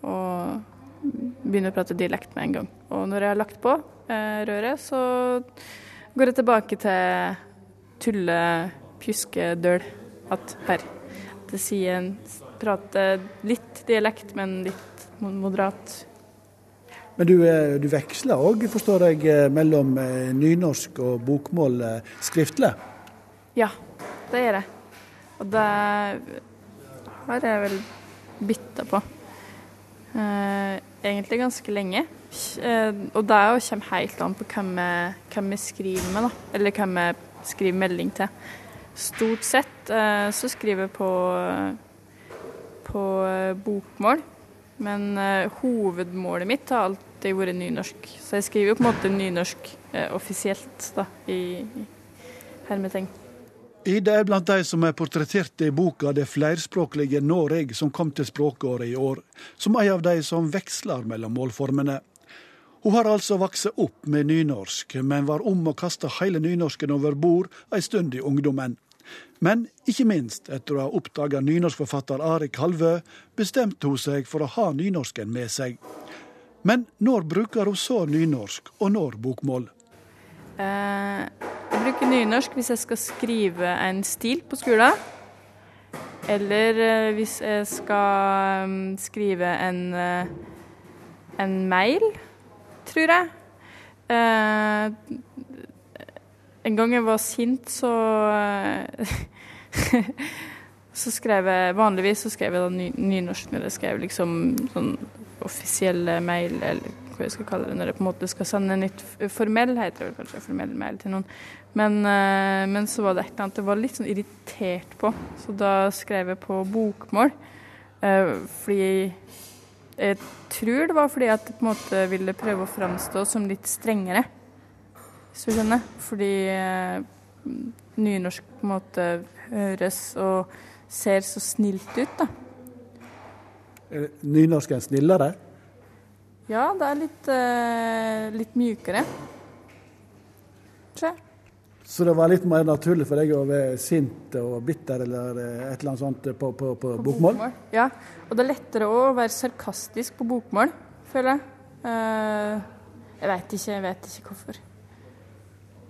Og begynner å prate dialekt med en gang. Og når jeg har lagt på eh, røret, så går jeg tilbake til tulle, pjuske, døl at her. Det sier en prater litt dialekt, men litt moderat. Men du, eh, du veksler òg, forstår jeg, eh, mellom eh, nynorsk og bokmål skriftlig? Ja, det gjør jeg. Og det har jeg vel bytta på. Egentlig ganske lenge. Og det kommer helt an på hvem jeg, hvem jeg skriver med, da. Eller hvem jeg skriver melding til. Stort sett så skriver jeg på, på bokmål. Men hovedmålet mitt har alltid vært nynorsk. Så jeg skriver jo på en måte nynorsk offisielt, da, i, i hermetegn. Ida er blant de som er portrettert i boka 'Det flerspråklige Noreg', som kom til språkåret i år, som ei av de som veksler mellom målformene. Hun har altså vokst opp med nynorsk, men var om å kaste hele nynorsken over bord ei stund i ungdommen. Men ikke minst etter å ha oppdaga nynorskforfatter Ari Kalvø, bestemte hun seg for å ha nynorsken med seg. Men når bruker hun så nynorsk, og når bokmål? Eh, jeg bruker nynorsk hvis jeg skal skrive en stil på skolen. Eller eh, hvis jeg skal um, skrive en, uh, en mail, tror jeg. En gang jeg var sint, så Så skrev jeg Vanligvis så skrev jeg da ny, nynorsk når jeg skrev liksom sånn offisielle mail, eller hva jeg skal kalle det, når jeg på en måte skal sende en litt formell, heter det kanskje, formell mail til noen. Men, uh, men, så var det et eller annet jeg var litt sånn irritert på, så da skrev jeg på bokmål. Uh, fordi jeg tror det var fordi at jeg på en måte ville prøve å framstå som litt strengere, hvis du skjønner. Fordi uh, nynorsk på en måte høres og ser så snilt ut, da. Nynorsken snillere? Ja, det er litt, uh, litt mjukere. Tror. Så det var litt mer naturlig for deg å være sint og bitter eller et eller annet sånt på, på, på, på bokmål? bokmål? Ja, og det er lettere å være sarkastisk på bokmål, føler jeg. Uh, jeg vet ikke, jeg vet ikke hvorfor.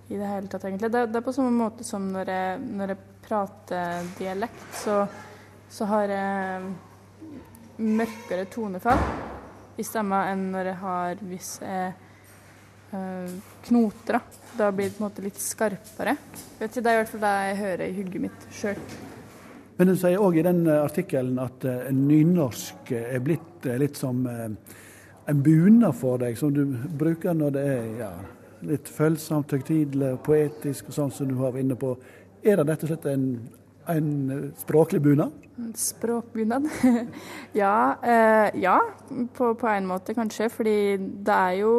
I det hele tatt, egentlig. Det, det er på samme måte som når jeg, når jeg prater dialekt, så, så har jeg mørkere tonefall i stemma enn når jeg har hvis jeg uh, knoter. Da. blir det på en måte litt skarpere. Vet ikke, det er i hvert fall det jeg hører i hugget mitt sjøl. Men du sier òg i den artikkelen at uh, nynorsk er blitt litt som en bunad for deg, som du bruker når det er ja, litt følsomt, høytidelig poetisk, og sånn som du var inne på Er det rett og slett en, en eh, språklig bunad? Språkbunad? ja, eh, ja på, på en måte kanskje. Fordi det er jo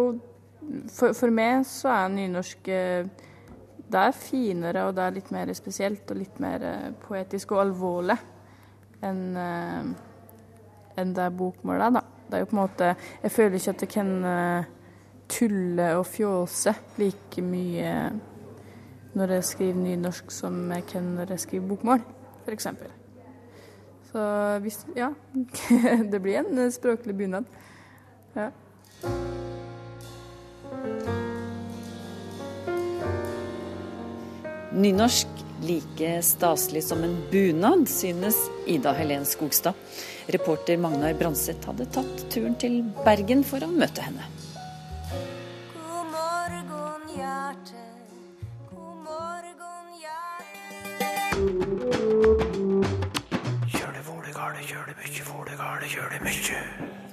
For, for meg så er nynorsk eh, Det er finere og det er litt mer spesielt og litt mer eh, poetisk og alvorlig enn enn det bokmål er, da. Det er jo på en måte Jeg føler ikke at jeg kan tulle og fjåse like mye når jeg skriver nynorsk som jeg kan når jeg skriver bokmål, f.eks. Så hvis Ja. det blir en språklig bunad. Ja. Nynorsk like staselig som en bunad, synes Ida Helen Skogstad. Reporter Magnar Branseth hadde tatt turen til Bergen for å møte henne.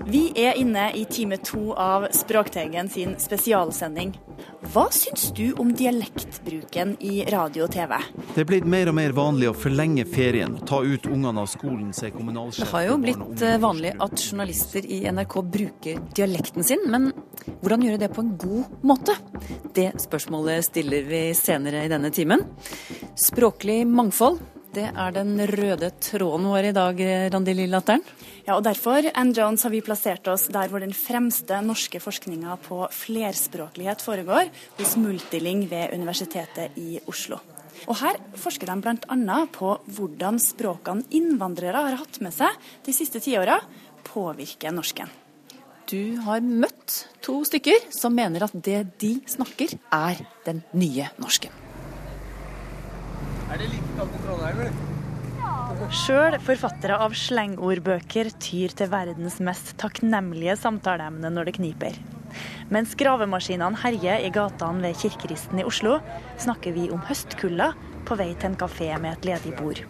Vi er inne i time to av Språkteigen sin spesialsending. Hva syns du om dialektbruken i radio og TV? Det er blitt mer og mer vanlig å forlenge ferien, ta ut ungene av skolen, sier Det har jo blitt eh, vanlig at journalister i NRK bruker dialekten sin, men hvordan gjøre det på en god måte? Det spørsmålet stiller vi senere i denne timen. Språklig mangfold, det er den røde tråden vår i dag, Randi Lillatteren. Ja, og Derfor Ann Jones, har vi plassert oss der hvor den fremste norske forskninga på flerspråklighet foregår, hos Multiling ved Universitetet i Oslo. Og Her forsker de bl.a. på hvordan språkene innvandrere har hatt med seg de siste tiåra, påvirker norsken. Du har møtt to stykker som mener at det de snakker, er den nye norsken. Er det like kaldt i Trondheim, eller? Sjøl forfattere av slengordbøker tyr til verdens mest takknemlige samtaleemne når det kniper. Mens gravemaskinene herjer i gatene ved Kirkeristen i Oslo, snakker vi om høstkulda på vei til en kafé med et ledig bord.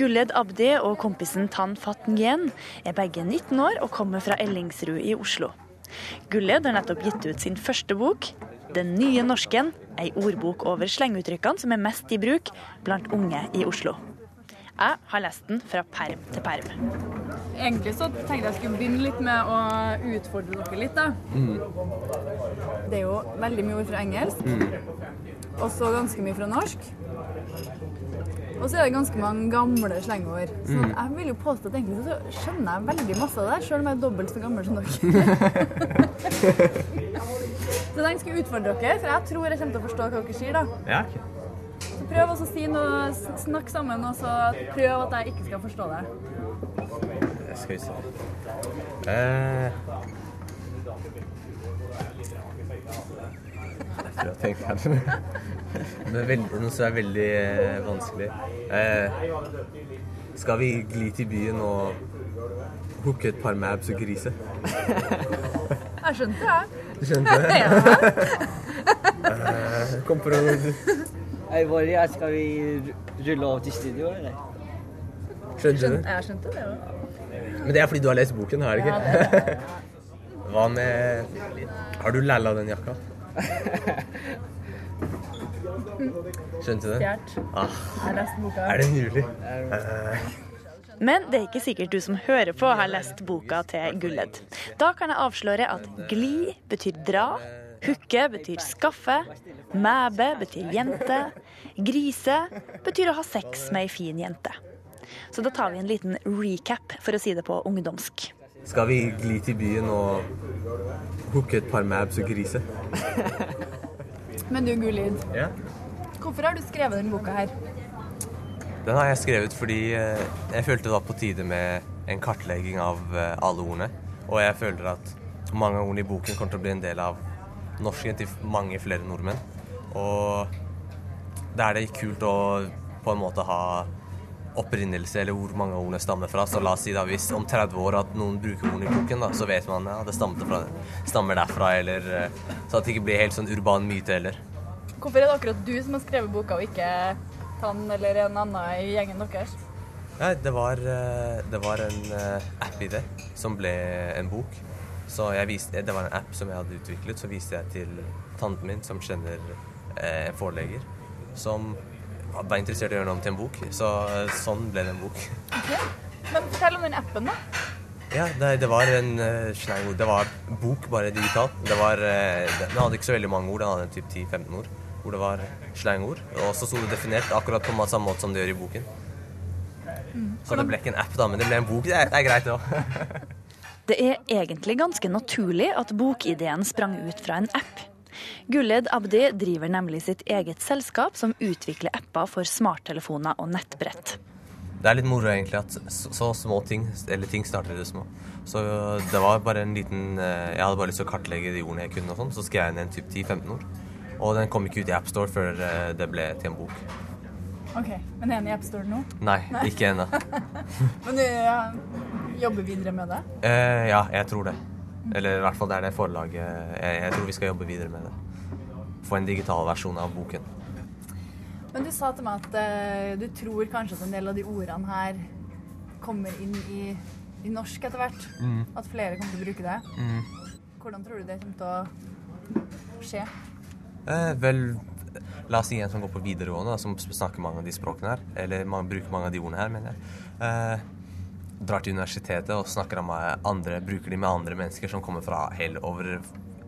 Gulled Abdi og kompisen Tan Fatngen er begge 19 år og kommer fra Ellingsrud i Oslo. Gulled har nettopp gitt ut sin første bok, 'Den nye norsken', ei ordbok over slenguttrykkene som er mest i bruk blant unge i Oslo. Jeg har lest den fra perm til perm. Egentlig så tenkte jeg skulle begynne litt med å utfordre dere litt, da. Det er jo veldig mye ord fra engelsk, og så ganske mye fra norsk. Og så er det ganske mange gamle slengord. Så Mm. jeg vil jo påstå at egentlig så skjønner jeg veldig masse av det, selv om jeg er dobbelt så gammel som dere. så den skal utfordre dere, for jeg tror jeg kommer til å forstå hva dere sier, da. Ja. Så prøv også å si noe, snakk sammen, og så prøv at jeg ikke skal forstå det. Skal vi se. Eh. Jeg prøver å tenke her. Det er veldig, noe som er veldig eh, vanskelig. Eh, skal vi gli til byen og hooke et par mabs og grise? Jeg skjønte det. Du skjønte det? Eh, Kom på noe Hei, Borja, skal vi rulle over til studio, eller? Skjønte du? Jeg skjønte det òg. Men det er fordi du har lest boken, er det ikke? Hva med Har du lalla den jakka? Skjønte du det? Ah, Jeg har boka. er det mulig? Men det er ikke sikkert du som hører på har lest boka til Gulled. Da kan jeg avsløre at gli betyr dra, hooke betyr skaffe, mæbe betyr jente, grise betyr å ha sex med ei fin jente. Så da tar vi en liten recap, for å si det på ungdomsk. skal vi gli til byen og hooke et par mabs og grise? Men du, Gullid, Ja. Hvorfor har du skrevet denne boka her? Den har jeg skrevet fordi eh, jeg følte det var på tide med en kartlegging av eh, alle ordene. Og jeg føler at mange av ordene i boken kommer til å bli en del av norsken til mange flere nordmenn. Og da er det kult å på en måte ha opprinnelse, eller hvor mange ordene stammer fra. Så la oss si da hvis om 30 år at noen bruker ordene i boken, da, så vet man ja, det stammer derfra, eller eh, så at det ikke blir helt sånn urban myte heller. Hvorfor er det akkurat du som har skrevet boka, og ikke Tann eller en annen i gjengen deres? Nei, det var, eh, det var en app app-idé som ble en bok. Så viste, det var en app som jeg hadde utviklet. Så viste jeg til tanten min, som kjenner eh, en foreleger, som var interessert i å gjøre noe om til en bok. Så eh, sånn ble det en bok. Men fortell om den appen, da. Ja, det, det var en uh, slang Det var bok, bare digitalt. Det var, uh, den hadde ikke så veldig mange ord, den hadde typ 10-15 ord. Hvor det var slangord. Og så sto det definert akkurat på samme måte som det gjør i boken. Så det ble ikke en app, da, men det ble en bok. Det er, det er greit, det òg. Det er egentlig ganske naturlig at bokideen sprang ut fra en app. Gulled Abdi driver nemlig sitt eget selskap som utvikler apper for smarttelefoner og nettbrett. Det er litt moro egentlig at så, så små ting, eller ting starter i det små. Så det var bare en liten eh, Jeg hadde bare lyst til å kartlegge de ordene jeg kunne, og sånn, så skrev jeg ned en typ 10-15 ord. Og den kom ikke ut i AppStore før eh, det ble til en bok. OK. Men er den i AppStore nå? Nei, ikke ennå. Men du ja, jobber videre med det? Eh, ja, jeg tror det. Eller i hvert fall det er det forlaget jeg, jeg tror vi skal jobbe videre med det. Få en digital versjon av boken. Men du sa til meg at eh, du tror kanskje at en del av de ordene her kommer inn i, i norsk etter hvert. Mm. At flere kommer til å bruke det. Mm. Hvordan tror du det kommer til å skje? Eh, vel, la oss si en som går på videregående, da, som snakker mange av de språkene her. Eller man bruker mange av de ordene her, mener jeg. Eh, drar til universitetet og snakker med andre, bruker de med andre mennesker som kommer fra hele, over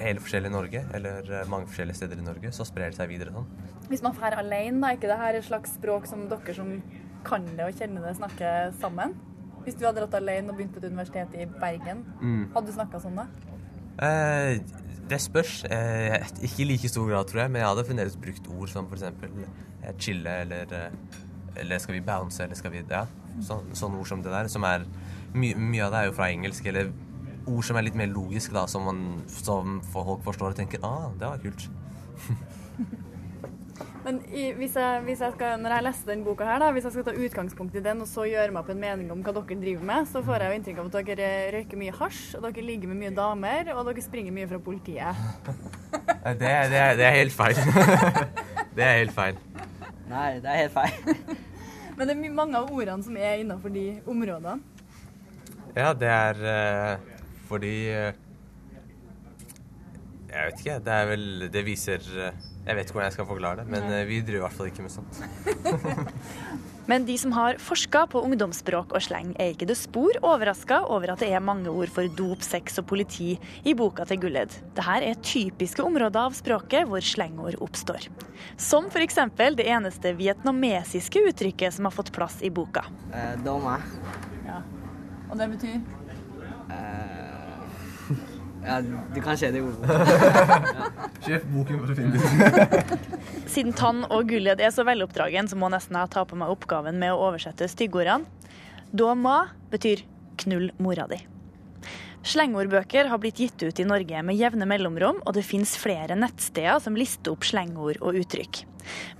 hele forskjellige Norge, eller eh, mange forskjellige steder i Norge, så sprer det seg videre sånn. Hvis man drar alene, da, er ikke det her et slags språk som dere som kan det og kjenner det, snakker sammen? Hvis du hadde dratt alene og begynt på et universitet i Bergen, Mm. hadde du snakka sånn da? Eh, det spørs. Eh, ikke i like stor grad, tror jeg, men jeg hadde fremdeles brukt ord som f.eks. Eh, chille eller eh, Eller skal vi bounce, eller skal vi Ja, så, sånne ord som det der. Som er my, Mye av det er jo fra engelsk, eller ord som er litt mer logisk, da, som, man, som folk forstår og tenker ah, det var kult. Men i, hvis jeg, hvis jeg skal, når jeg leser den boka her, da, hvis jeg skal ta utgangspunkt i den og så gjøre meg opp en mening om hva dere driver med, så får jeg jo inntrykk av at dere røyker mye hasj, og dere ligger med mye damer, og dere springer mye fra politiet. Det, er- det, er- det er helt feil. det er helt feil. Nei, det er helt feil. Men det er mange av ordene som er innafor de områdene. Ja, det er eh, fordi eh, Jeg vet ikke. Det er vel Det viser eh, Jeg vet ikke hvordan jeg skal forklare det, men Nei. eh, vi driver i hvert fall ikke med sånt. Men de som har forska på ungdomsspråk og sleng, er ikke det spor overraska over at det er mange ord for dop, sex og politi i boka til Gulled. Dette er typiske områder av språket hvor slengord oppstår. Som f.eks. det eneste vietnamesiske uttrykket som har fått plass i boka. Eh, Doma. Ja. Og det betyr? Ja, du kan se det i ordet. Kjøp boken for det. Siden Tann og Gulled er så veloppdragen, så må nesten jeg ta på meg oppgaven med å oversette styggordene. Da ma betyr 'knull mora di'. Slengordbøker har blitt gitt ut i Norge med jevne mellomrom, og det finnes flere nettsteder som lister opp slengord og uttrykk.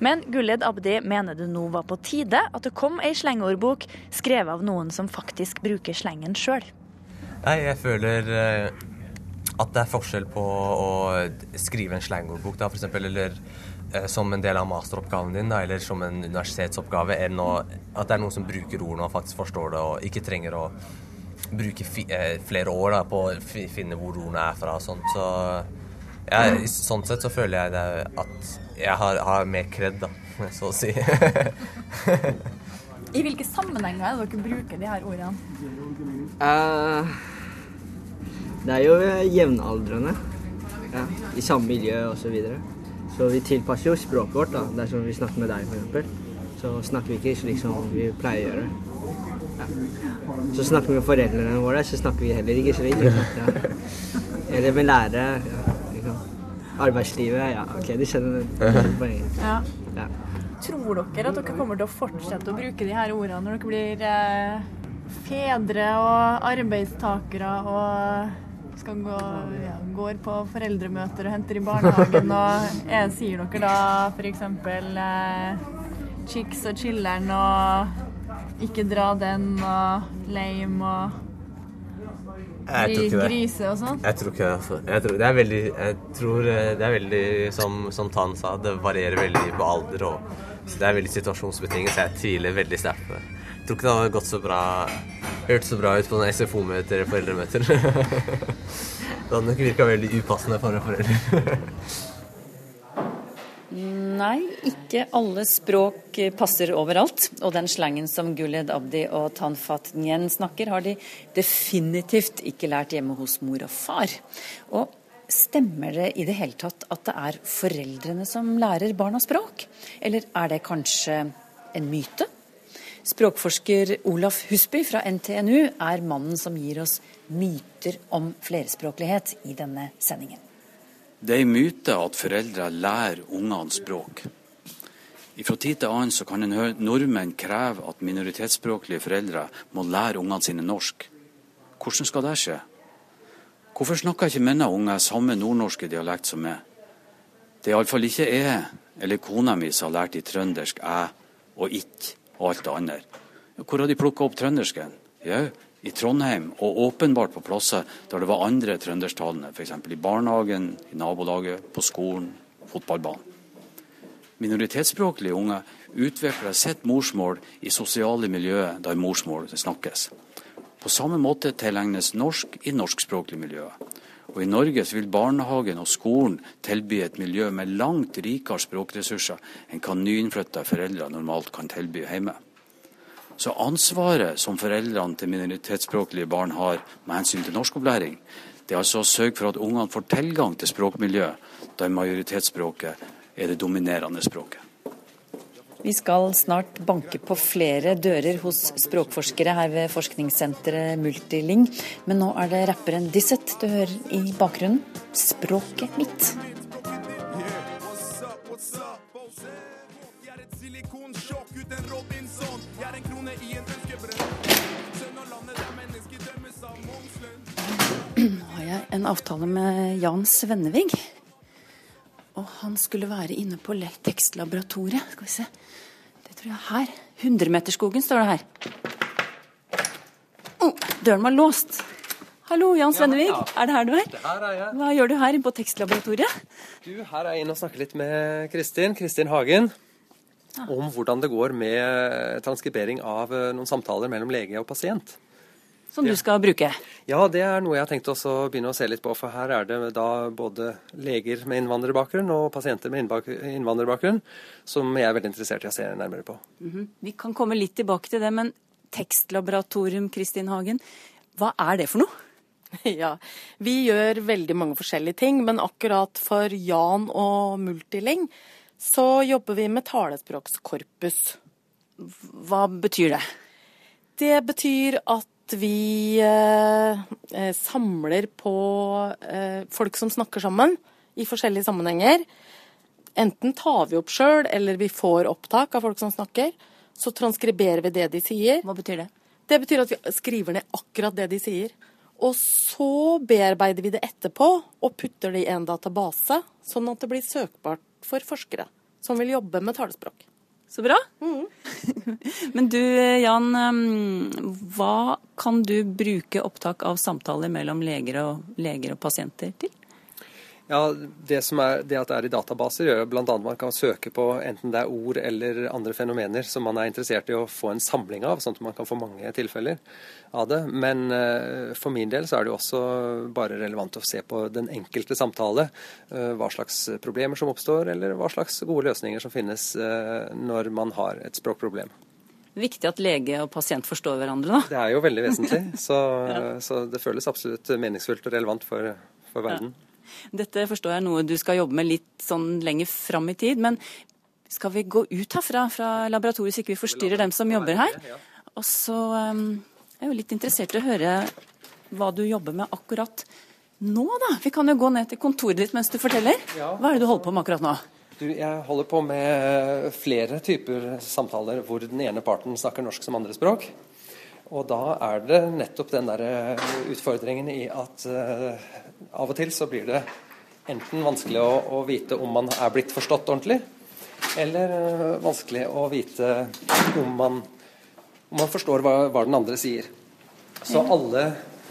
Men Gulled Abdi mener det nå var på tide at det kom ei slengordbok skrevet av noen som faktisk bruker slengen sjøl. Nei, jeg føler eh, at det er forskjell på å skrive en slangordbok, da, for eksempel, eller eh, som en del av masteroppgaven din, da, eller som en universitetsoppgave, enn å, at det er noen som bruker ordene og faktisk forstår det, og ikke trenger å bruke fi, eh, flere år da, på å fi, finne hvor ordene er fra og sånt. Så ja, i sånn sett så føler jeg det at jeg har, har mer kred, da, så å si. I hvilke sammenhenger er det dere bruker de her ordene? Eh, det er jo eh, jevnaldrende. Ja, I samme miljø og så videre. Så vi tilpasser jo språket vårt. da. Dersom vi snakker med deg, f.eks., så snakker vi ikke slik som vi pleier å gjøre. Ja. Så snakker vi med foreldrene våre, så snakker vi heller ikke slik. Ja. Eller med lærere. Ja. Arbeidslivet. Ja, OK, de skjønner det. poenget. Ja. Ja. Tror dere at dere kommer til å fortsette å bruke de her ordene når dere blir eh, fedre og arbeidstakere og skal gå, ja, går på foreldremøter og henter i barnehagen? Og jeg sier dere da f.eks. Eh, chicks og chiller'n og ikke dra den og lame og Jeg tror ikke det. grise og sånn? Jeg tror ikke det. Jeg tror, det er veldig, jeg tror eh, det er veldig, som, som Tan sa, det varierer veldig på alder. Og, så det er veldig situasjonsbetinget, så jeg tviler veldig sterkt på det. Tror ikke det hadde gått så bra Hørt så bra ut på noen SFO-møter eller foreldremøter. Det hadde nok virka veldig upassende for en forelder. Nei, ikke alle språk passer overalt. Og den slangen som Guled Abdi og Tanfat Nyen snakker, har de definitivt ikke lært hjemme hos mor og far. Og stemmer det i det hele tatt at det er foreldrene som lærer barna språk? Eller er det kanskje en myte? Språkforsker Olaf Husby fra NTNU er mannen som gir oss myter om flerspråklighet i denne sendingen. Det er en myte at foreldre lærer ungene språk. Fra tid til annen kan en høre nordmenn kreve at minoritetsspråklige foreldre må lære ungene sine norsk. Hvordan skal det skje? Hvorfor snakker ikke mine unger samme nordnorske dialekt som meg? Det er iallfall ikke jeg eller kona mi som har lært i trøndersk æ og ikk og alt det andre. Hvor har de plukka opp trøndersken? Ja, i Trondheim, og åpenbart på plasser der det var andre trønderstalende, f.eks. i barnehagen, i nabolaget, på skolen, fotballbanen. Minoritetsspråklige unge utvikler sitt morsmål i sosiale miljøer der morsmål snakkes. På samme måte tilegnes norsk i norskspråklige miljøer. Og I Norge så vil barnehagen og skolen tilby et miljø med langt rikere språkressurser enn hva nyinnflytta foreldre normalt kan tilby hjemme. Så ansvaret som foreldrene til minoritetsspråklige barn har med hensyn til norskopplæring, det er altså å sørge for at ungene får tilgang til språkmiljø der majoritetsspråket er det dominerende språket. Vi skal snart banke på flere dører hos språkforskere her ved forskningssenteret Multiling. Men nå er det rapperen Dissett du hører i bakgrunnen. Språket mitt. Nå har jeg en avtale med Jan Svennevig. Og han skulle være inne på tekstlaboratoriet. Skal vi se. Det tror jeg er her. Hundremeterskogen står det her. Oh, døren var låst. Hallo, Jan Svennevig. Er det her du er? Her er jeg. Hva gjør du her på tekstlaboratoriet? Du, her er jeg inne og snakker litt med Kristin, Kristin Hagen, om hvordan det går med transkribering av eh, noen samtaler mellom lege og pasient. Som du skal bruke? Ja, det er noe jeg har tenkt også å begynne å se litt på. For her er det da både leger med innvandrerbakgrunn og pasienter med innvandrerbakgrunn som jeg er veldig interessert i å se nærmere på. Mhm. Vi kan komme litt tilbake til det, men tekstlaboratorium, Kristin Hagen, hva er det for noe? Ja, vi gjør veldig mange forskjellige ting, men akkurat for Jan og Multiling så jobber vi med talespråkskorpus. Hva betyr det? Det betyr at vi eh, eh, samler på eh, folk som snakker sammen i forskjellige sammenhenger. Enten tar vi opp sjøl, eller vi får opptak av folk som snakker. Så transkriberer vi det de sier. Hva betyr det? Det betyr at vi skriver ned akkurat det de sier. Og så bearbeider vi det etterpå og putter det i en database, sånn at det blir søkbart for forskere som vil jobbe med talespråk. Så bra. Men du Jan, hva kan du bruke opptak av samtaler mellom leger og, leger og pasienter til? Ja, det, som er, det at det er i databaser, gjør bl.a. at man kan søke på enten det er ord eller andre fenomener som man er interessert i å få en samling av, sånn at man kan få mange tilfeller av det. Men eh, for min del så er det jo også bare relevant å se på den enkelte samtale. eh, hva slags problemer som oppstår, eller hva slags gode løsninger som finnes eh, når man har et språkproblem. Viktig at lege og pasient forstår hverandre, da. Det er jo veldig vesentlig, så, så det føles absolutt meningsfullt og relevant for, for verden. Dette forstår jeg er noe du skal jobbe med litt sånn lenger fram i tid. Men skal vi gå ut herfra fra laboratoriet så ikke vi forstyrrer dem som jobber her? Og så um, er jeg jo litt interessert i å høre hva du jobber med akkurat nå, da. Vi kan jo gå ned til kontoret ditt mens du forteller. Hva er det du holder på med akkurat nå? Du, jeg holder på med flere typer samtaler hvor den ene parten snakker norsk som andrespråk. Og da er det nettopp den der utfordringen i at uh, av og til så blir det enten vanskelig å, å vite om man er blitt forstått ordentlig, eller uh, vanskelig å vite om man, om man forstår hva, hva den andre sier. Så alle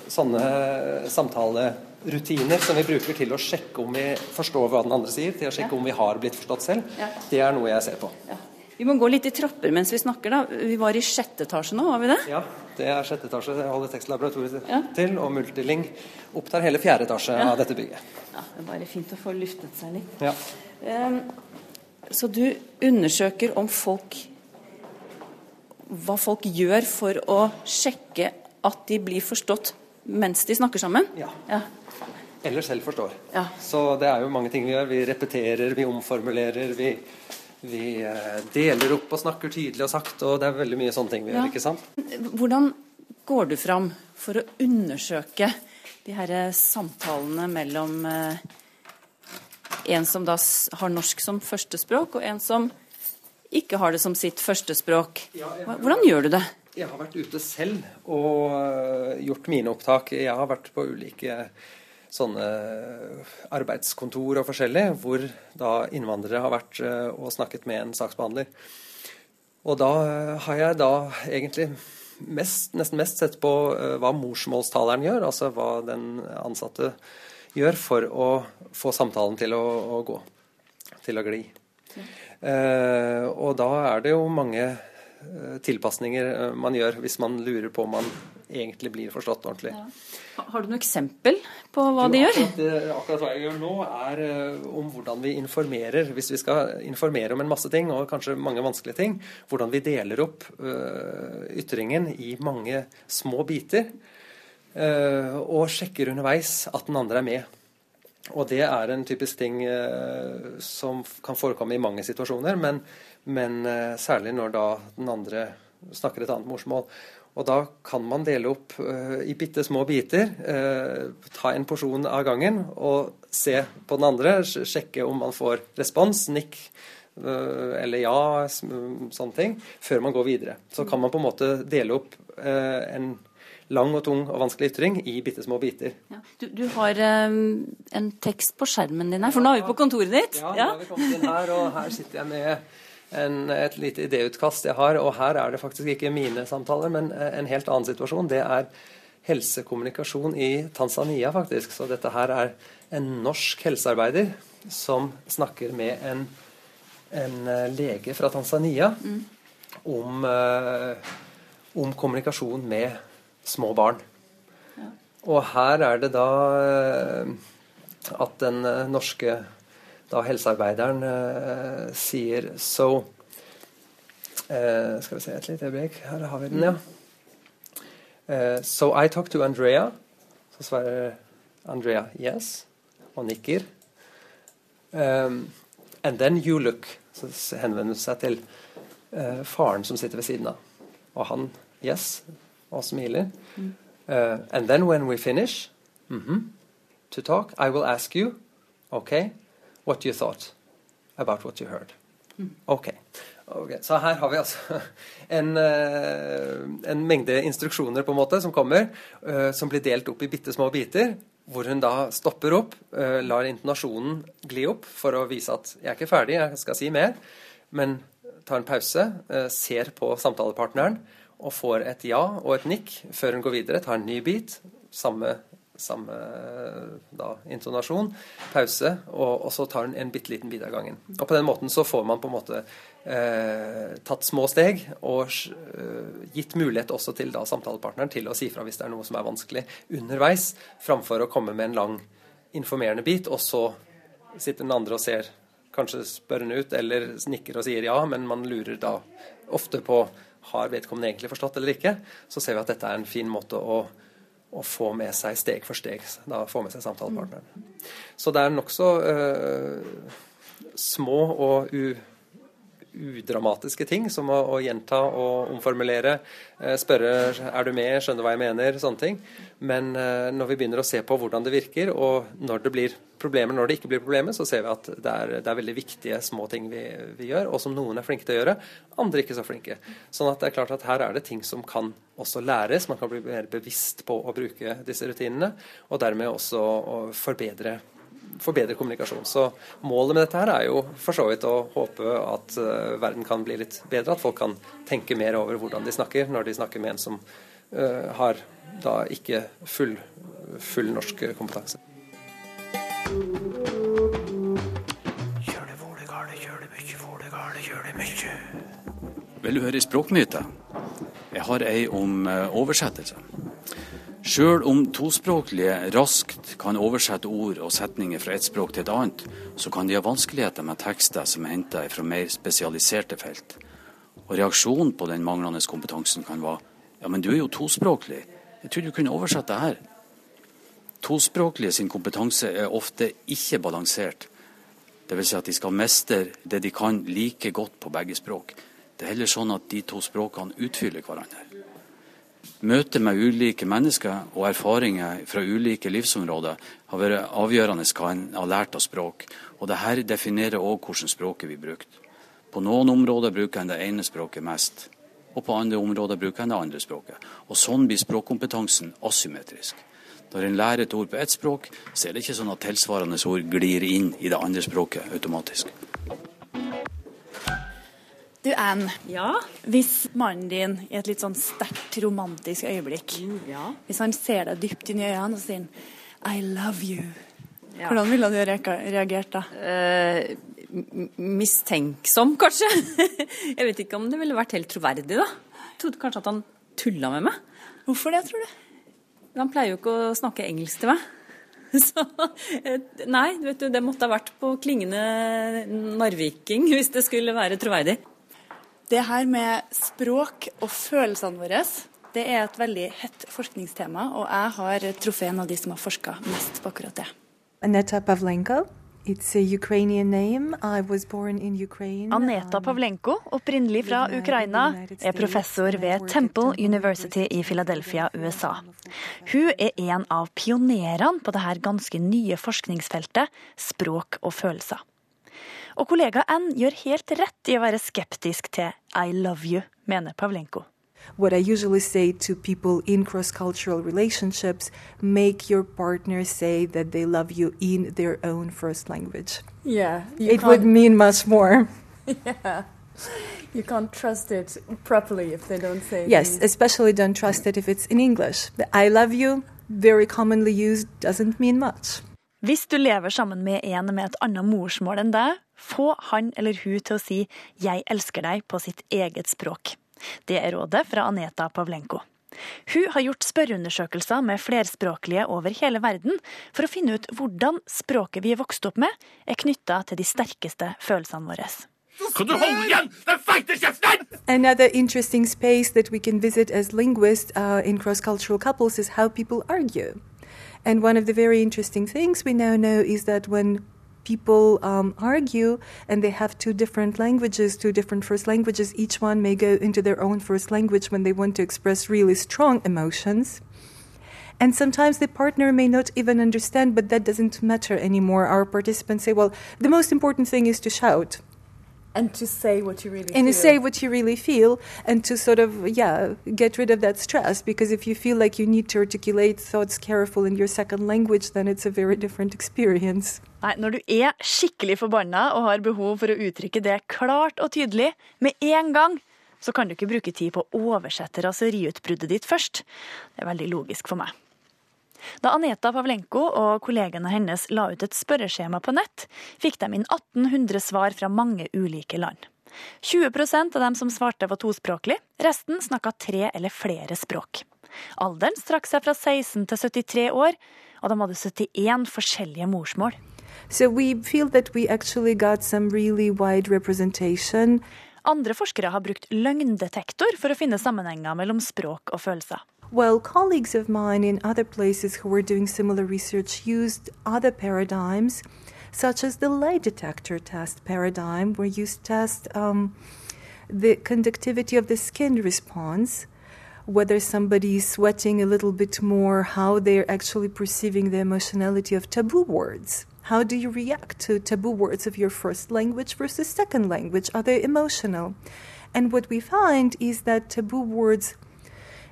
sånne samtalerutiner som vi bruker til å sjekke om vi forstår hva den andre sier, til å sjekke om vi har blitt forstått selv, det er noe jeg ser på. Vi må gå litt i trapper mens vi snakker, da. Vi var i sjette etasje nå, var vi det? Ja, det er sjette etasje. Jeg holder tekstlaboratoriet til, og Multiling opptar hele fjerde etasje Ja. av dette bygget. Ja, Det er bare fint å få luftet seg litt. Ja. Um, Så du undersøker om folk Hva folk gjør for å sjekke at de blir forstått mens de snakker sammen? Ja. ja. Eller selv forstår. Ja. Så det er jo mange ting vi gjør. Vi repeterer, vi omformulerer, vi, vi eh, deler opp og snakker tydelig og sakte, og det er veldig mye sånne ting vi Ja. gjør, ikke sant? Hvordan går du fram for å undersøke de her eh, samtalene mellom eh, en som da har norsk som førstespråk, og en som ikke har det som sitt førstespråk? Hvordan gjør du det? Jeg har vært ute selv og gjort mine opptak. Jeg har vært på ulike sånne arbeidskontor og forskjellig, hvor da innvandrere har vært øh, og snakket med en saksbehandler. Og da øh, har jeg da egentlig mest, nesten mest sett på hva morsmålstaleren gjør, altså hva den ansatte gjør for å få samtalen til å, å gå, til å gli. Eh, og da er det jo mange eh, tilpasninger eh, man gjør hvis man lurer på om man egentlig blir forstått ordentlig. Ja. Har du noe eksempel på hva de gjør? Akkurat, det- akkurat hva jeg gjør nå, er eh, om hvordan vi informerer. Hvis vi skal informere om en masse ting, og kanskje mange vanskelige ting, hvordan vi deler opp uh, ytringen i mange små biter. Uh, og sjekker underveis at den andre er med. Og det er en typisk ting uh, som kan forekomme i mange situasjoner, men, men eh, særlig når da den andre snakker et annet morsmål. Og da kan man dele opp uh, i bitte små biter, uh, ta en porsjon av gangen og se på den andre, sjekke om man får respons, nikk uh, eller ja, sånne ting, før man går videre. Så kan man på en måte dele opp en lang og tung og vanskelig ytring i bitte små biter. Du, du har um, en tekst på skjermen din her, for nå er vi på kontoret ditt. Ja, nå har vi kommet inn her, og her sitter jeg med en, et lite idéutkast jeg har. Og her er det faktisk ikke mine samtaler, men eh, en helt annen situasjon. Det er helsekommunikasjon i Tanzania, faktisk. Så dette her er en norsk helsearbeider som snakker med en, en eh, lege fra Tanzania om, eh, om kommunikasjon med små barn. Og her er det da at den norske da helsearbeideren eh, sier so eh, Skal vi se et lite øyeblikk. Her har vi den, ja. Eh, so I talked to Andrea. Så svarer Andrea yes, og nikker. Um, and then you look. Så henvender hun seg til eh, faren som sitter ved siden av. Og han yes, og smiler. Uh, and then when we finish mhm, to talk, I will ask you, okay, what you thought about what you heard. Ok. okay. Så her har vi altså en, eh, en mengde instruksjoner på en måte som kommer, eh, som blir delt opp i bitte små biter, hvor hun da stopper opp, eh, lar intonasjonen gli opp for å vise at jeg er ikke ferdig, jeg skal si mer, men tar en pause, ser på samtalepartneren og får et ja og et nikk før hun går videre, tar en ny bit, samme, samme da, intonasjon, pause, og, og så tar hun en bitte liten bit av gangen. Og på den måten så får man på en måte eh, tatt små steg og eh, gitt mulighet også til da, samtalepartneren til å si fra hvis det er noe som er vanskelig underveis, framfor å komme med en lang informerende bit, og så sitter den andre og ser kanskje spørrende ut, eller nikker og sier ja, men man lurer da ofte på har vedkommende egentlig forstått eller ikke. Så ser vi at dette er en fin måte å, å få med seg steg for steg, da få med seg samtalepartneren. Så det er nokså uh, små og u, udramatiske ting, som å, å gjenta og omformulere, eh, spørre er du med, skjønner hva jeg mener, sånne ting. Men eh, når vi begynner å se på hvordan det virker, og når det blir problemer, når det ikke blir problemer, så ser vi at det er, det er veldig viktige små ting vi, vi gjør, og som noen er flinke til å gjøre, andre ikke så flinke. Sånn at det er klart at her er det ting som kan også læres, man kan bli mer bevisst på å bruke disse rutinene, og dermed også å forbedre forbedre kommunikasjon. Så målet med dette her er jo for så vidt å håpe at eh, verden kan bli litt bedre, at folk kan tenke mer over hvordan de snakker når de snakker med en som uh, har da ikke full, full norsk kompetanse. Vil du høre ei språkmyte? Jeg har ei om eh, oversettelse. Sjøl om tospråklige raskt kan oversette ord og setninger fra ett språk til et annet, så kan de ha vanskeligheter med tekster som er henta fra mer spesialiserte felt. Og reaksjonen på den manglende kompetansen kan være ja, men du er jo tospråklig, jeg trodde du kunne oversette det her. Tospråklige sin kompetanse er ofte ikke balansert. Dvs. Si at de skal mestre det de kan like godt på begge språk. Det er heller sånn at de to språkene utfyller hverandre. Møtet med ulike mennesker og erfaringer fra ulike livsområder har vært avgjørende hva en har lært av språk, og dette definerer òg hvordan språket blir brukt. På noen områder bruker en det ene språket mest, og på andre områder bruker en det andre språket. Og Sånn blir språkkompetansen asymmetrisk. Når en lærer et ord på ett språk, så er det ikke sånn at tilsvarende ord glir inn i det andre språket automatisk. Du, Anne. Ja? Hvis mannen din i et litt sånn sterkt romantisk øyeblikk Hvis han ser deg dypt inn i øynene og sier 'I love you', Ja. hvordan ville du reagert da? Uh, mistenksom, kanskje. Jeg vet ikke om det ville vært helt troverdig, da. Jeg trodde kanskje at han tulla med meg. Hvorfor det, tror du? Han pleier jo ikke å snakke engelsk til meg. Så eh, nei, vet du, det måtte ha vært på klingende narviking hvis det skulle være troverdig. Det her med språk og følelsene våre, det er et veldig hett forskningstema, og jeg har truffet en av de som har forska mest på akkurat det. Aneta Pavlenko. It's a Ukrainian name. I was born in Ukraine. Aneta Pavlenko, opprinnelig fra Ukraina, er professor ved Temple University i Philadelphia, USA. Hun er en av pionerene på dette ganske nye forskningsfeltet språk og følelser. Og kollega N gjør helt rett i å være skeptisk til I love you, mener Pavlenko. What I usually say to people in cross cultural relationships make your partner say that they love you in their own first language. Yeah. It would mean much more. yeah. You can't trust it properly if they don't say it. Yes, especially don't trust it if it's in English. The I love you, very commonly used, doesn't mean much. Hvis du lever sammen med en med et annet morsmål enn deg, få han eller hun til å si 'jeg elsker deg' på sitt eget språk. Det er rådet fra Aneta Pavlenko. Hun har gjort spørreundersøkelser med flerspråklige over hele verden for å finne ut hvordan språket vi er vokst opp med, er knytta til de sterkeste følelsene våre. Kan du holde igjen den feite kjeften?! Another interesting space that we can visit as linguists uh, in cross cultural couples is how people argue. And one of the very interesting things we now know is that when people um, argue and they have two different languages, two different first languages, each one may go into their own first language when they want to express really strong emotions. And sometimes the partner may not even understand, but that doesn't matter anymore. Our participants say, well, the most important thing is to shout and to say what you really and to say what you really feel and to sort of yeah get rid of that stress because if you feel like you need to articulate thoughts careful in your second language then it's a very different experience Nei, når du er skikkelig forbanna og har behov for å uttrykke det klart og tydelig med en gang, så kan du ikke bruke tid på å oversette raseriutbruddet ditt først. Det er veldig logisk for meg. Da Aneta Pavlenko og kollegene hennes la ut et spørreskjema på nett, fikk de inn 1800 svar fra mange ulike land. 20% av dem som svarte var tospråklig, resten snakka tre eller flere språk. Alderen strakk seg fra 16 til 73 år, og de hadde 71 forskjellige morsmål. so really Andre forskere har brukt løgndetektor for å finne sammenhenger mellom språk og følelser. Well, colleagues of mine in other places who were doing similar research used other paradigms, such as the lie detector test paradigm, where you test um, the conductivity of the skin response, whether somebody is sweating a little bit more, how they're actually perceiving the emotionality of taboo words. How do you react to taboo words of your first language versus second language? Are they emotional? And what we find is that taboo words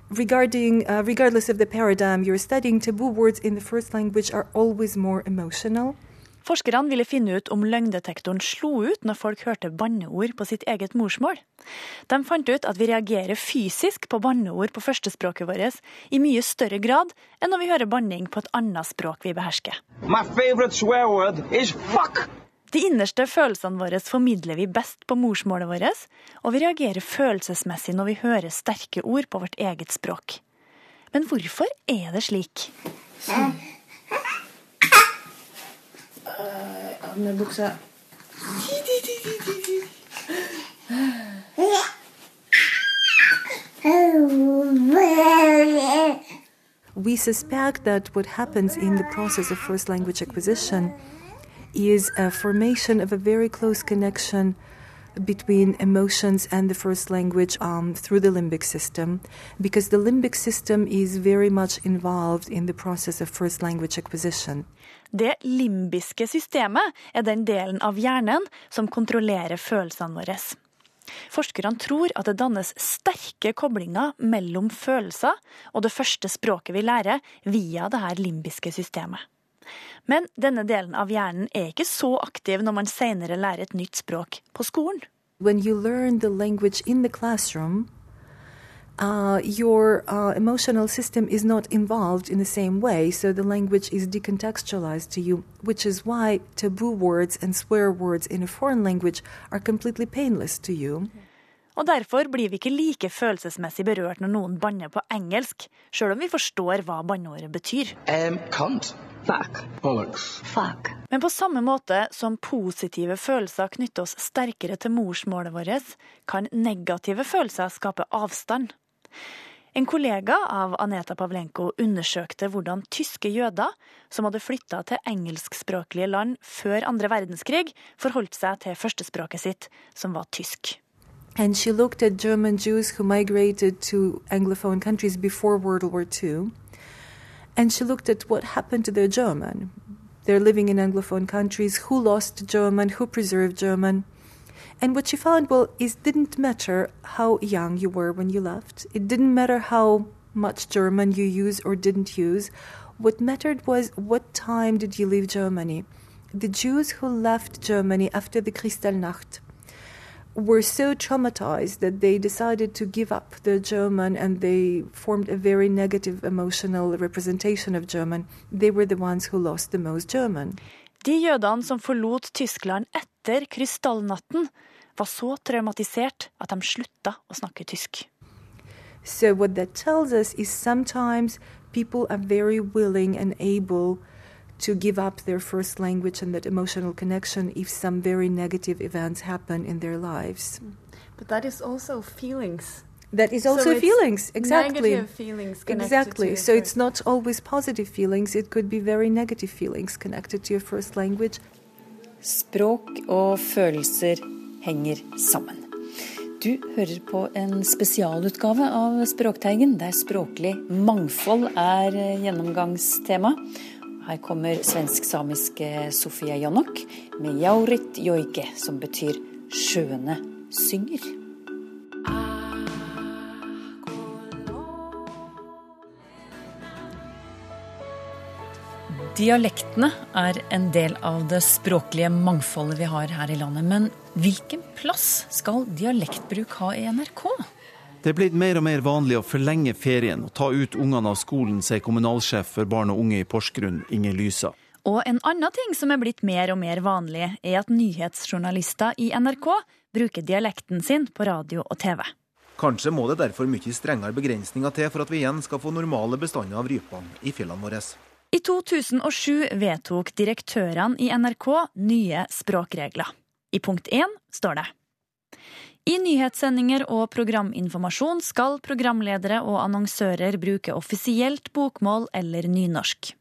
regarding uh, regardless of the paradigm you're studying taboo words in the first language are always more emotional Forskerne ville finne ut om løgndetektoren slo ut når folk hørte banneord på sitt eget morsmål. De fant ut at vi reagerer fysisk på banneord på førstespråket vårt i mye større grad enn når vi hører banning på et annet språk vi behersker. My De innerste følelsene våre formidler vi best på morsmålet vårt, og vi reagerer følelsesmessig når vi hører sterke ord på vårt eget språk. Men hvorfor er det slik? Av med buksa. We suspect that what happens in the process of first language acquisition is a formation of a very close connection between emotions and the first language um, through the limbic system, because the limbic system is very much involved in the process of first language acquisition. Det limbiske systemet er den delen av hjernen som kontrollerer følelsene våre. Forskerne tror at det dannes sterke koblinger mellom følelser og det første språket vi lærer, via det limbiske systemet. Men denne delen av hjernen er ikke så aktiv når man senere lærer et nytt språk på skolen. When you learn the language in the classroom, uh, your uh, emotional system is not involved in the same way, so the language is decontextualized to you, which is why taboo words and swear words in a foreign language are completely painless to you. Og derfor blir vi ikke like følelsesmessig berørt når noen banner på engelsk, sjøl om vi forstår hva banneordet betyr. Um, cunt. Fuck. Bollocks. Fuck. Men på samme måte som positive følelser knytter oss sterkere til morsmålet vårt, kan negative følelser skape avstand. En kollega av Aneta Pavlenko undersøkte hvordan tyske jøder, som hadde flytta til engelskspråklige land før andre verdenskrig, forholdt seg til førstespråket sitt, som var tysk. And she looked at German Jews who migrated to Anglophone countries before World War II. And she looked at what happened to their German. They're living in Anglophone countries. Who lost German? Who preserved German? And what she found, well, it didn't matter how young you were when you left. It didn't matter how much German you use or didn't use. What mattered was what time did you leave Germany. The Jews who left Germany after the Kristallnacht were so traumatized that they decided to give up the German and they formed a very negative emotional representation of German. They were the ones who lost the most German. De jødene som forlot Tyskland etter krystallnatten, var så traumatisert at de slutta å snakke tysk. So, what that tells us is sometimes people are very willing and able to give up their first language and that emotional connection if some very negative events happen in their lives. But that is also feelings. That is So also it's feelings, exactly. negative feelings connected exactly. to So your it's not always positive feelings, it could be very negative feelings connected to your first language. Språk og følelser henger sammen. Du hører på en spesialutgave av Språkteigen, der språklig mangfold er gjennomgangstema. Her kommer svensk-samiske Sofia Janok med Jaurit joike, som betyr 'sjøene synger'. Dialektene er en del av det språklige mangfoldet vi har her i landet. Men hvilken plass skal dialektbruk ha i NRK? Det er blitt mer og mer vanlig å forlenge ferien og ta ut ungene av skolen, sier kommunalsjef for barn og unge i Porsgrunn, Inger Lysa. Og en annen ting som er blitt mer og mer vanlig, er at nyhetsjournalister i NRK bruker dialekten sin på radio og TV. Kanskje må det derfor mye strengere begrensninger til for at vi igjen skal få normale bestander av rypene i fjellene våre. I 2007 vedtok direktørene i NRK nye språkregler. I punkt 1 står det i nyhetssendinger og programinformasjon skal programledere og annonsører bruke offisielt bokmål eller nynorsk.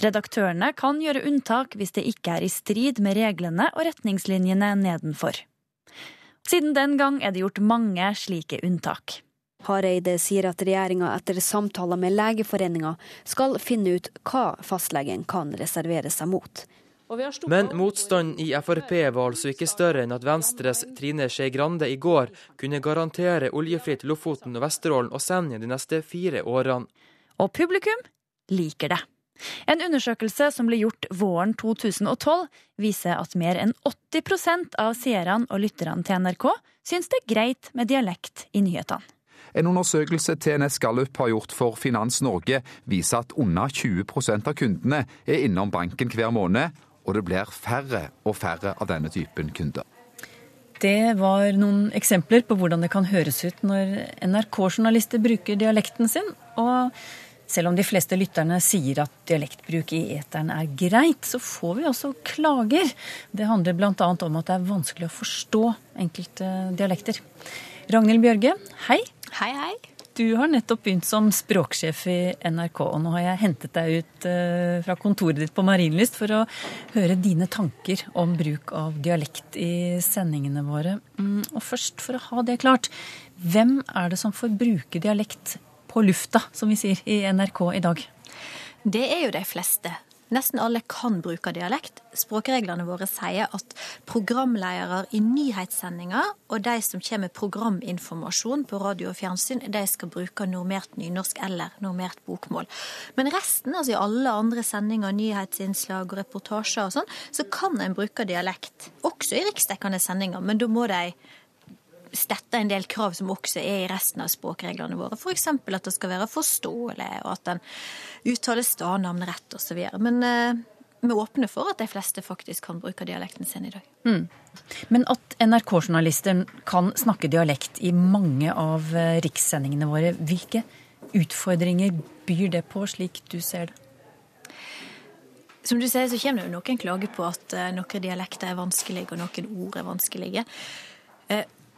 Redaktørene kan gjøre unntak hvis det ikke er i strid med reglene og retningslinjene nedenfor. Siden den gang er det gjort mange slike unntak. Hareide sier at regjeringa etter samtaler med Legeforeninga skal finne ut hva fastlegen kan reservere seg mot. Men motstanden i Frp var altså ikke større enn at Venstres Trine Skei Grande i går kunne garantere oljefritt Lofoten og Vesterålen og Senja de neste fire årene. Og publikum liker det. En undersøkelse som ble gjort våren 2012, viser at mer enn 80% av seerne og lytterne til NRK syns det er greit med dialekt i nyhetene. En undersøkelse TNS Gallup har gjort for Finans Norge, viser at under 20% av kundene er innom banken hver måned, og det blir færre og færre av denne typen kunder. Det var noen eksempler på hvordan det kan høres ut når NRK-journalister bruker dialekten sin. Og selv om de fleste lytterne sier at dialektbruk i eteren er greit, så får vi også klager. Det handler bl.a. om at det er vanskelig å forstå enkelte dialekter. Ragnhild Bjørge, hei. Hei, hei. Du har nettopp begynt som språksjef i NRK, og nå har jeg hentet deg ut eh, fra kontoret ditt på Marienlyst for å høre dine tanker om bruk av dialekt i sendingene våre. Mm, Og først, for å ha det klart, hvem er det som får bruke dialekt på lufta, som vi sier i NRK i dag? Det er jo de fleste. Nesten alle kan bruke dialekt. Språkreglene våre sier at programledere i nyhetssendinger og de som kommer med programinformasjon på radio og fjernsyn, de skal bruke normert nynorsk eller normert bokmål. Men resten, altså i alle andre sendinger, nyhetsinnslag og reportasjer og sånn, så kan en bruke dialekt. Også i riksdekkende sendinger, men da må de stette en del krav som også er i resten av språkreglene våre. F.eks. at det skal være forståelig, og at en uttaler stadnavn rett osv. Men eh, vi åpner for at de fleste faktisk kan bruke dialekten sin i dag. Mm. Men at NRK-journalister kan snakke dialekt i mange av eh, rikssendingene våre, hvilke utfordringer byr det på, slik du ser det? Som du sier, så kommer det jo noen klager på at eh, noen dialekter er vanskelige, og noen ord er vanskelige.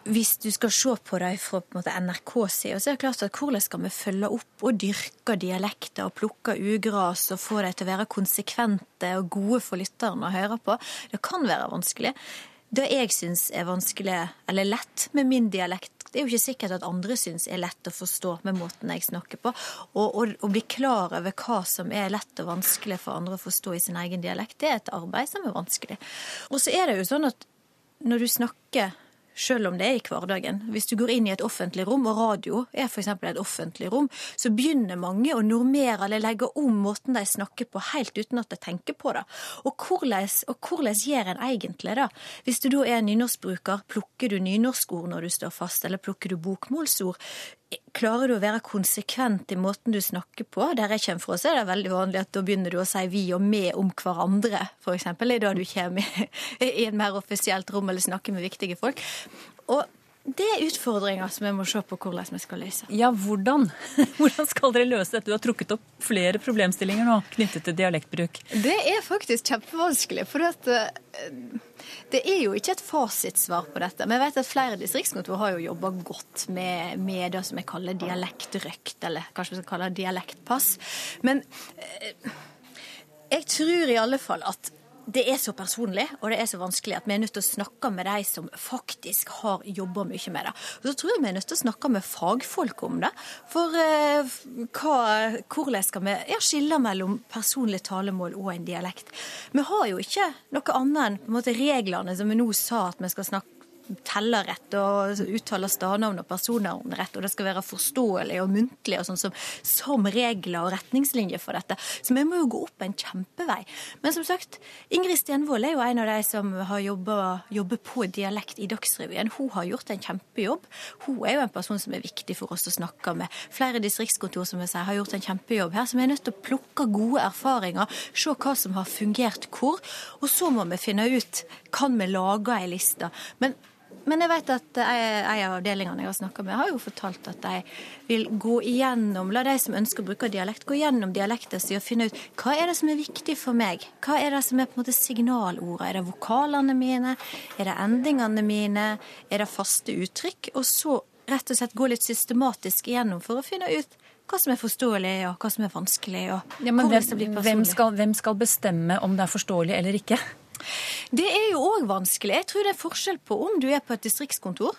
Hvis du skal se på det fra på måte, NRK side, så er det klart at hvordan skal vi følge opp og dyrke dialekter og plukke ugras og få dem til å være konsekvente og gode for lytteren å høre på? Det kan være vanskelig. Det jeg syns er vanskelig, eller lett, med min dialekt, det er jo ikke sikkert at andre syns er lett å forstå med måten jeg snakker på. Og, og bli klar over hva som er lett og vanskelig for andre å forstå i sin egen dialekt, det er et arbeid som er vanskelig. Og så er det jo sånn at når du snakker selv om det er i hverdagen. Hvis du går inn i et offentlig rom, og radio er f.eks. et offentlig rom, så begynner mange å normere eller legge om måten de snakker på, helt uten at de tenker på det. Og hvordan, og gjør en egentlig det? Hvis du da er nynorskbruker, plukker du nynorskord når du står fast, eller plukker du bokmålsord? Klarer du å være konsekvent i måten du snakker på? Der jeg kommer fra, så er det veldig vanlig at da begynner du å si vi og vi om hverandre, f.eks. Det er da du kommer i en mer offisielt rom eller snakker med viktige folk. Og det er utfordringer som vi må se på hvordan vi skal løse. Ja, hvordan? Hvordan skal dere løse dette? Du har trukket opp flere problemstillinger nå knyttet til dialektbruk. Det er faktisk kjempevanskelig. For at, eh, det er jo ikke et fasitsvar på dette. Vi vet at flere distriktskontor har jo jobba godt med, med det som jeg kaller dialektrøkt, eller kanskje vi skal kalle det dialektpass. Men eh, jeg tror i alle fall at det er så personlig og det er så vanskelig at vi er nødt til å snakke med de som faktisk har jobba mye med det. Og så tror jeg vi er nødt til å snakke med fagfolk om det. For eh, hva, hvordan skal vi ja, skille mellom personlig talemål og en dialekt? Vi har jo ikke noe annet enn på en måte, reglene som vi nå sa at vi skal snakke teller rett og uttaler stadnavn og personnavn rett, og det skal være forståelig og muntlig og sånn som, som regler og retningslinjer for dette. Så vi må jo gå opp en kjempevei. Men som sagt, Ingrid Stenvold er jo en av de som har jobber på dialekt i Dagsrevyen. Hun har gjort en kjempejobb. Hun er jo en person som er viktig for oss å snakke med. Flere distriktskontor som jeg sier, har gjort en kjempejobb her, så vi er nødt til å plukke gode erfaringer, se hva som har fungert hvor, og så må vi finne ut kan vi lage ei liste. Men men jeg vet at en av avdelingene jeg har snakka med, har jo fortalt at de vil gå igjennom, la de som ønsker å bruke dialekt, gå igjennom dialekten sin og finne ut hva er det som er viktig for meg? Hva er det som er på en måte signalordet? Er det vokalene mine? Er det endingene mine? Er det faste uttrykk? Og så rett og slett gå litt systematisk igjennom for å finne ut hva som er forståelig, og hva som er vanskelig. og Ja, men hvem, hvem, skal, hvem skal bestemme om det er forståelig eller ikke? Det er jo òg vanskelig. Jeg tror det er forskjell på om du er på et distriktskontor.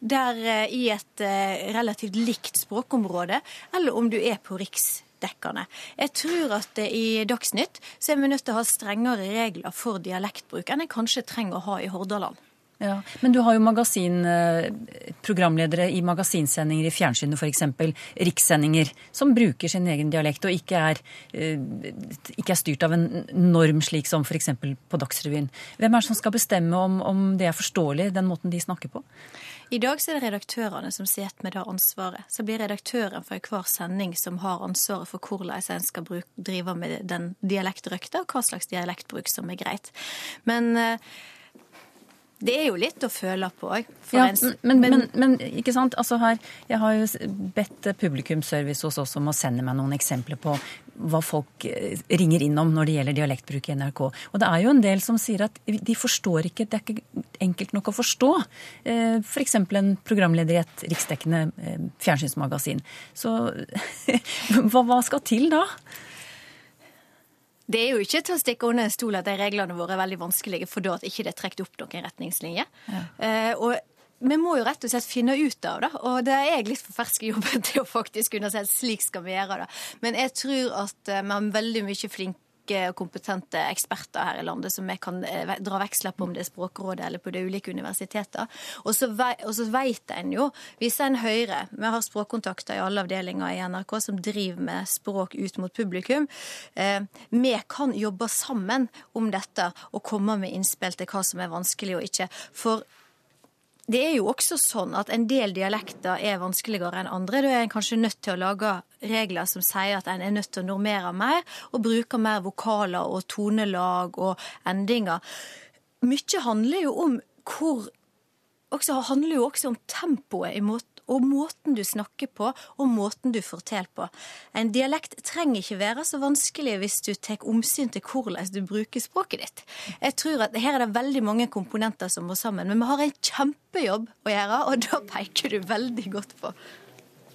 Der eh, i et eh, relativt likt språkområde, eller om du er på riksdekkende. Jeg tror at eh, i Dagsnytt så er vi nødt til å ha strengere regler for dialektbruk enn jeg kanskje trenger å ha i Hordaland. Ja, Men du har jo magasin, eh, programledere i magasinsendinger i fjernsynet f.eks. Rikssendinger, som bruker sin egen dialekt og ikke er, eh, ikke er styrt av en norm slik som f.eks. på Dagsrevyen. Hvem er det som skal bestemme om, om det er forståelig, den måten de snakker på? I dag så er det redaktørene som sitter med det ansvaret. Så blir redaktøren for hver sending som har ansvaret for hvordan en skal bruke, drive med den dialektrøkta, og hva slags dialektbruk som er greit. Men eh, det er jo litt å føle på òg. Ja, men, men, men, ikke sant? Altså her, jeg har jo bedt publikumsservice hos oss om å sende meg noen eksempler på hva folk ringer inn om når det gjelder dialektbruk i NRK. Og det er jo en del som sier at de forstår ikke, det er ikke enkelt nok å forstå. F.eks. For en programleder i et riksdekkende eh, fjernsynsmagasin. Så hva skal til da? Det er jo ikke til å stikke under en stol at de reglene våre er veldig vanskelige for da at ikke det er trukket opp noen retningslinjer. Ja. Eh, og vi må jo rett og slett finne ut av det, og det er jeg litt for fersk i jobben til å faktisk kunne si at slik skal vi gjøre det. Men jeg tror at eh, vi har veldig mye flinke og kompetente eksperter her i landet som vi kan eh, dra veksler på om det er Språkrådet eller på de ulike universitetene. Og så, vet en jo, hvis en hører Vi har språkkontakter i alle avdelinger i NRK som driver med språk ut mot publikum. Eh, vi kan jobbe sammen om dette og komme med innspill til hva som er vanskelig og ikke. For det er jo også sånn at en del dialekter er vanskeligere enn andre. Da er en kanskje nødt til å lage regler som sier at en er nødt til å normere mer, og bruke mer vokaler og tonelag og endinger. Mye handler jo om hvor også handler jo også om tempoet i og måten du snakker på, og måten du forteller på. En dialekt trenger ikke være så vanskelig hvis du tar omsyn til hvordan du bruker språket ditt. Jeg tror at Her er det veldig mange komponenter som må sammen, men vi har en kjempejobb å gjøre, og da peker du veldig godt på.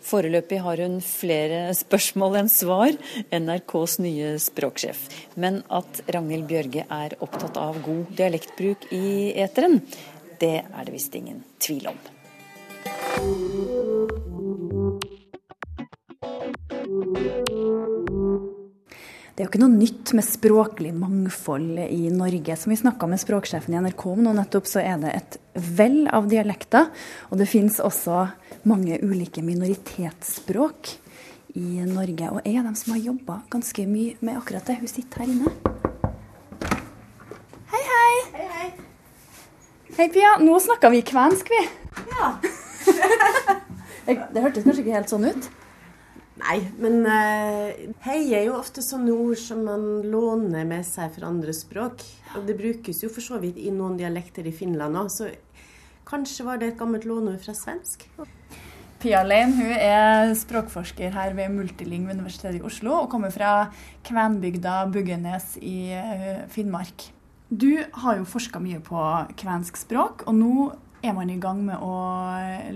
Foreløpig har hun flere spørsmål enn svar, NRKs nye språksjef. Men at Ragnhild Bjørge er opptatt av god dialektbruk i eteren, det er det visst ingen tvil om. Det er jo ikke noe nytt med språklig mangfold i Norge. Som vi snakka med språksjefen i NRK om nå nettopp, så er det et vell av dialekter. Og det finnes også mange ulike minoritetsspråk i Norge. Og jeg er dem som har jobba ganske mye med akkurat det. Hun sitter her inne. Hei, hei. Hei, hei. Hei, Pia. Nå snakker vi kvensk, vi. Ja. det hørtes kanskje ikke helt sånn ut? Nei, men uh, hei er jo ofte sånne ord som man låner med seg fra andre språk. Og det brukes jo for så vidt i noen dialekter i Finland òg, så kanskje var det et gammelt låneord fra svensk. Pia Lein hun er språkforsker her ved Multiling ved Universitetet i Oslo og kommer fra kvenbygda Buggenes i uh, Finnmark. Du har jo forska mye på kvensk språk, og nå er man i gang med å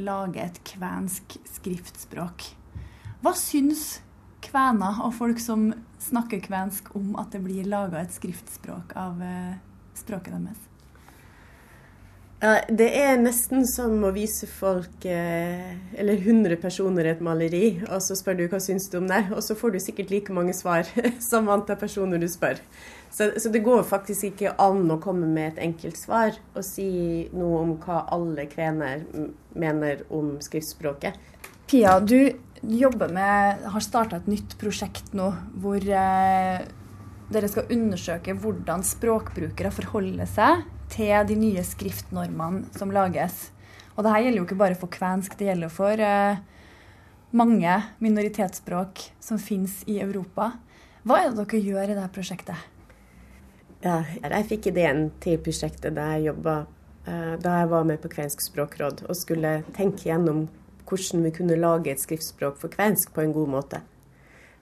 lage et kvensk skriftspråk. Hva syns kvener og folk som snakker kvensk om at det blir laga et skriftspråk av eh, språket deres? Det er nesten som å vise folk eh, eller 100 personer et maleri, og så spør du hva syns du om det, og så får du sikkert like mange svar som antall personer du spør. Så, så, det går faktisk ikke an å komme med et enkelt svar og si noe om hva alle kvener mener om skriftspråket. Pia, du jobber med, har starta et nytt prosjekt nå hvor eh, dere skal undersøke hvordan språkbrukere forholder seg til de nye skriftnormene som lages. Og dette gjelder jo ikke bare for kvensk, det gjelder for eh, mange minoritetsspråk som finnes i Europa. Hva er det dere gjør i dette prosjektet? Ja, jeg fikk ideen til prosjektet da jeg jobba eh, da jeg var med på Kvensk språkråd og skulle tenke gjennom hvordan vi kunne lage et skriftspråk for kvensk på en god måte.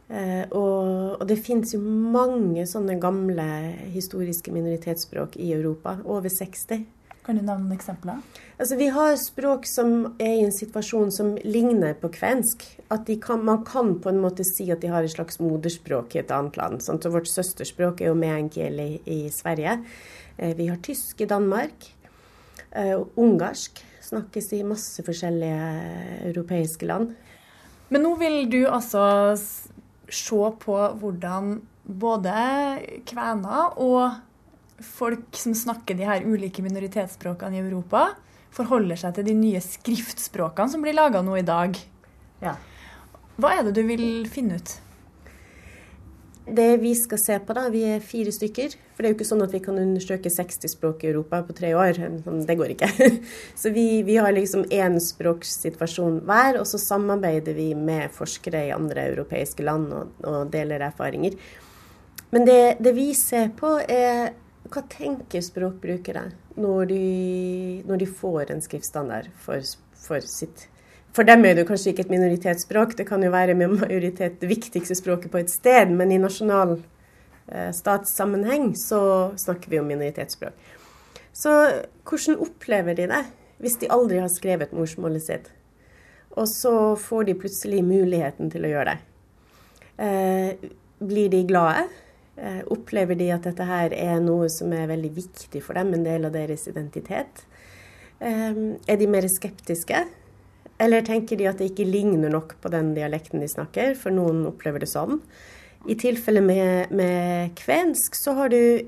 Eh, og, og det finnes jo mange sånne gamle historiske minoritetsspråk i Europa. Over 60. Kan du nevne noen eksempler? Altså, vi har språk som er i en situasjon som ligner på kvensk. At kan, man kan på en måte si at de har et slags moderspråk i et annet land. Sånn, så vårt søsterspråk er jo meänkieli i, i Sverige. Eh, vi har tysk i Danmark. Eh, ungarsk snakkes i masse forskjellige europeiske land. Men nå vil du altså se på hvordan både kvener og folk som snakker de her ulike minoritetsspråkene i Europa, forholder seg til de nye skriftspråkene som blir laga nå i dag. Hva er det du vil finne ut? Det vi skal se på, da, vi er fire stykker. For det er jo ikke sånn at vi kan undersøke 60 språk i Europa på tre år. Det går ikke. Så vi, vi har liksom én språksituasjon hver, og så samarbeider vi med forskere i andre europeiske land og, og deler erfaringer. Men det, det vi ser på, er hva tenker språkbrukere når de, når de får en skriftstandard for, for sitt for dem er det kanskje ikke et minoritetsspråk, det kan jo være med majoritet det viktigste språket på et sted, men i nasjonal eh, statssammenheng så snakker vi om minoritetsspråk. Så hvordan opplever de det hvis de aldri har skrevet morsmålet sitt, og så får de plutselig muligheten til å gjøre det? Eh, blir de glade? Eh, opplever de at dette her er noe som er veldig viktig for dem, en del av deres identitet? Eh, er de mer skeptiske? Eller tenker de at det ikke ligner nok på den dialekten de snakker, for noen opplever det sånn. I tilfelle med, med kvensk så har du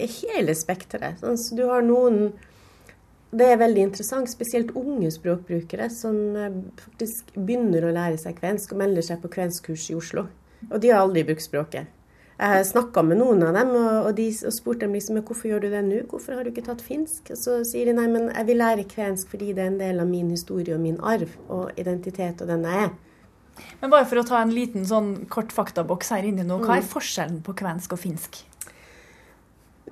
hele spekteret. Sånn, du har noen Det er veldig interessant, spesielt unge språkbrukere som eh, faktisk begynner å lære seg kvensk og melder seg på kvenskkurs i Oslo. Og de har aldri brukt språket. Jeg snakka med noen av dem og, og, de, og spurte dem liksom, hvorfor gjør du det nå, hvorfor har du ikke tatt finsk? Så sier de nei, men jeg vil lære kvensk fordi det er en del av min historie og min arv og identitet og den jeg er. Men bare for å ta en liten sånn kort faktaboks her inne nå, hva er Mm. forskjellen på kvensk og finsk?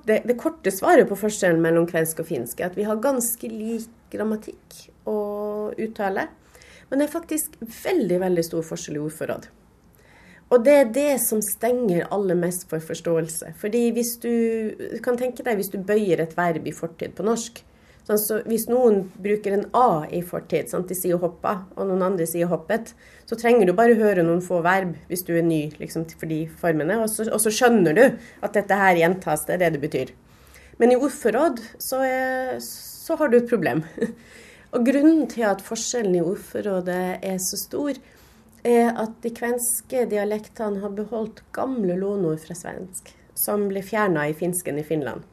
Det, det korte svaret på forskjellen mellom kvensk og finsk er at vi har ganske lik grammatikk og uttale, men det er faktisk veldig, veldig stor forskjell i ordforråd. Og det er det som stenger aller mest for forståelse. Fordi hvis du, du kan tenke deg hvis du bøyer et verb i fortid på norsk. Sånn, så hvis noen bruker en A i fortid, sant? de sier 'hoppa', og noen andre sier 'hoppet', så trenger du bare høre noen få verb hvis du er ny liksom, for de formene, og så, og så skjønner du at dette her gjentas, det er det det betyr. Men i ordforråd så, så har du et problem. Og grunnen til at forskjellen i ordforrådet er så stor, er at de kvenske dialektene har beholdt gamle lånord fra svensk, som ble fjerna i finsken i Finland.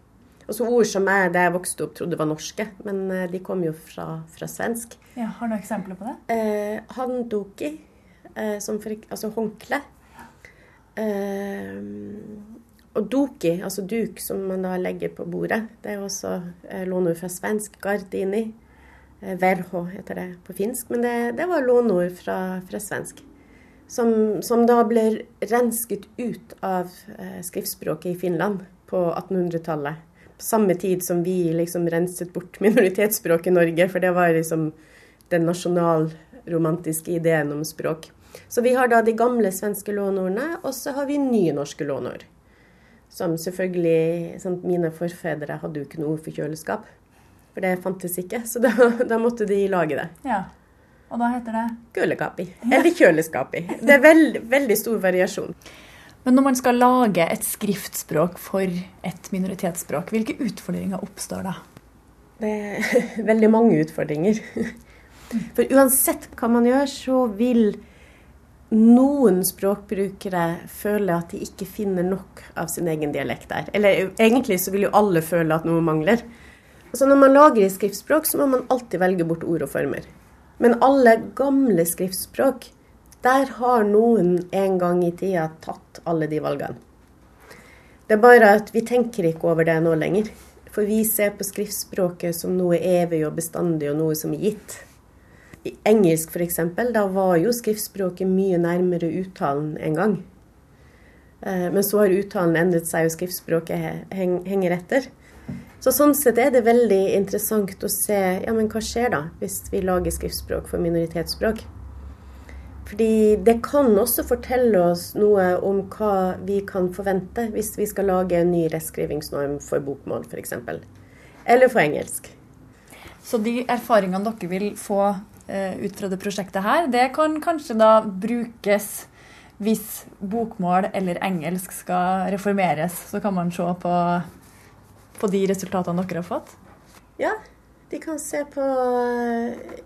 Også ord som jeg da jeg vokste opp trodde var norske, men eh, de kom jo fra, fra svensk. Ja, har du noen eksempler på det? Eh, handoki, eh, som for, altså håndkle. Eh, og doki, altså duk som man da legger på bordet, det er også eh, låneord fra svensk. Gardini. Eh, verho heter det på finsk, men det, det var låneord fra, fra svensk. Som, som da ble rensket ut av eh, skriftspråket i Finland på 1800-tallet. På samme tid som vi liksom renset bort minoritetsspråk i Norge, for det var liksom den nasjonalromantiske ideen om språk. Så vi har da de gamle svenske låneordene, og så har vi nye norske låneord. Som selvfølgelig sant, Mine forfedre hadde jo ikke noe for kjøleskap. For det fantes ikke, så da, da måtte de lage det. Ja. Og da heter det Kølekapi. Eller kjøleskapi. Det er veld, veldig stor variasjon. Men når man skal lage et skriftspråk for et minoritetsspråk, hvilke utfordringer oppstår da? Det er veldig mange utfordringer. For uansett hva man gjør, så vil noen språkbrukere føle at de ikke finner nok av sin egen dialekt der. Eller egentlig så vil jo alle føle at noe mangler. Altså Når man lager i skriftspråk, så må man alltid velge bort ord og former. Men alle gamle skriftspråk, der har noen en gang i tida tatt alle de valgene. Det er bare at vi tenker ikke over det nå lenger. For vi ser på skriftspråket som noe evig og bestandig, og noe som er gitt. I engelsk f.eks., da var jo skriftspråket mye nærmere uttalen en gang. Eh, Men så har uttalen endret seg, og skriftspråket henger etter. Så sånn sett er det veldig interessant å se ja, men hva skjer da hvis vi lager skriftspråk for minoritetsspråk. Fordi det kan også fortelle oss noe om hva vi kan forvente hvis vi skal lage en ny reskrivingsnorm for bokmål f.eks. Eller for engelsk. Så de erfaringene dere vil få eh, ut fra det prosjektet her, det kan kanskje da brukes hvis bokmål eller engelsk skal reformeres. Så kan man se på, på de resultatene dere har fått. Ja, de kan se på eh,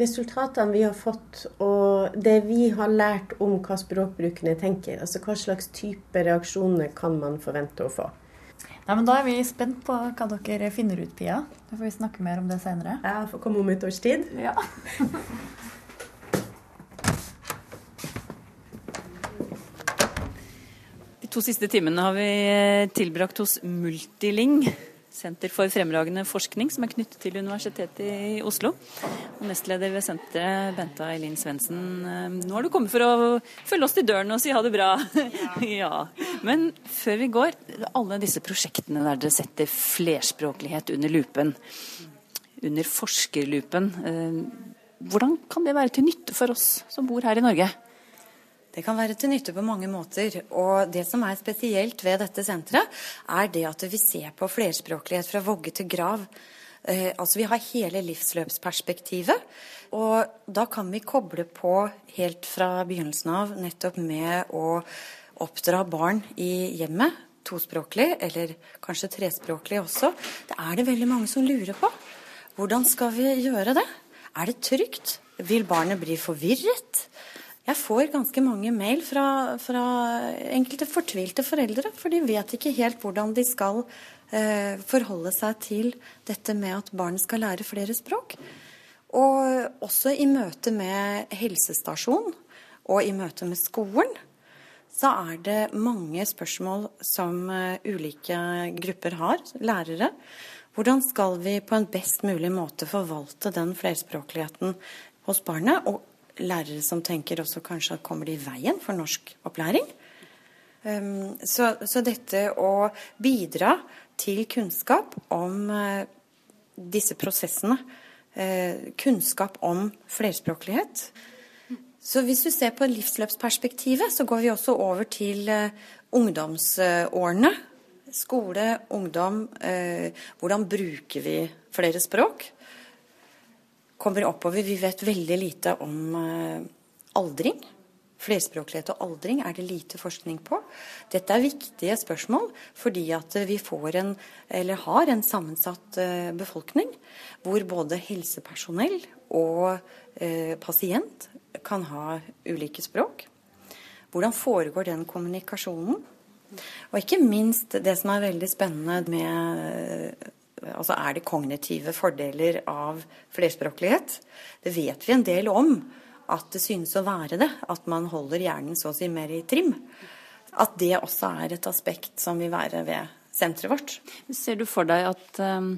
resultatene vi har fått, og det vi har lært om hva språkbrukerne tenker. Altså hva slags type reaksjoner kan man forvente å få. Nei, men Da er vi spent på hva dere finner ut, Pia. Da får vi snakke mer om det senere. Ja, får komme om et års tid. Ja. to siste timene har vi eh, tilbrakt hos Multiling, Senter for fremragende forskning, som er knyttet til Universitetet i Oslo. Og nestleder ved senteret, Benta Eileen Svendsen. eh, Nå har du kommet for å følge oss til døren og si ha det bra. Ja. Men før vi går, alle disse prosjektene der dere setter flerspråklighet under lupen, under forskerlupen, eh, hvordan kan det være til nytte for oss som bor her i Norge? Det kan være til nytte på mange måter. Og det som er spesielt ved dette senteret, er det at vi ser på flerspråklighet fra vogge til grav. Eh, altså Vi har hele livsløpsperspektivet. Og da kan vi koble på helt fra begynnelsen av nettopp med å oppdra barn i hjemmet. Tospråklig, eller kanskje trespråklig også. Det er det veldig mange som lurer på. Hvordan skal vi gjøre det? Er det trygt? Vil barnet bli forvirret? Jeg får ganske mange mail fra, fra enkelte fortvilte foreldre, for de vet ikke helt hvordan de skal eh, forholde seg til dette med at barnet skal lære flere språk. Og også i møte med helsestasjon og i møte med skolen så er det mange spørsmål som eh, ulike grupper har, lærere. Hvordan skal vi på en best mulig måte forvalte den flerspråkligheten hos barnet? Og lærere som tenker også kanskje at kommer det i veien for norsk opplæring. Um, så, så, dette å bidra til kunnskap om uh, disse prosessene, uh, kunnskap om flerspråklighet Så hvis du ser på livsløpsperspektivet, så går vi også over til uh, ungdomsårene. Skole, ungdom. hvordan bruker vi flere språk? Kommer oppover. Vi vet veldig lite om uh, aldring. Flerspråklighet og aldring er det lite forskning på. Dette er viktige spørsmål fordi at vi får en, eller har en sammensatt uh, befolkning hvor både helsepersonell og eh, pasient kan ha ulike språk. Hvordan foregår den kommunikasjonen? Og ikke minst det som er veldig spennende med altså er det kognitive fordeler av flerspråklighet? Det vet vi en del om at det synes å være det. At man holder hjernen så å si mer i trim. At det også er et aspekt som vil være ved senteret vårt. Ser du for deg at um,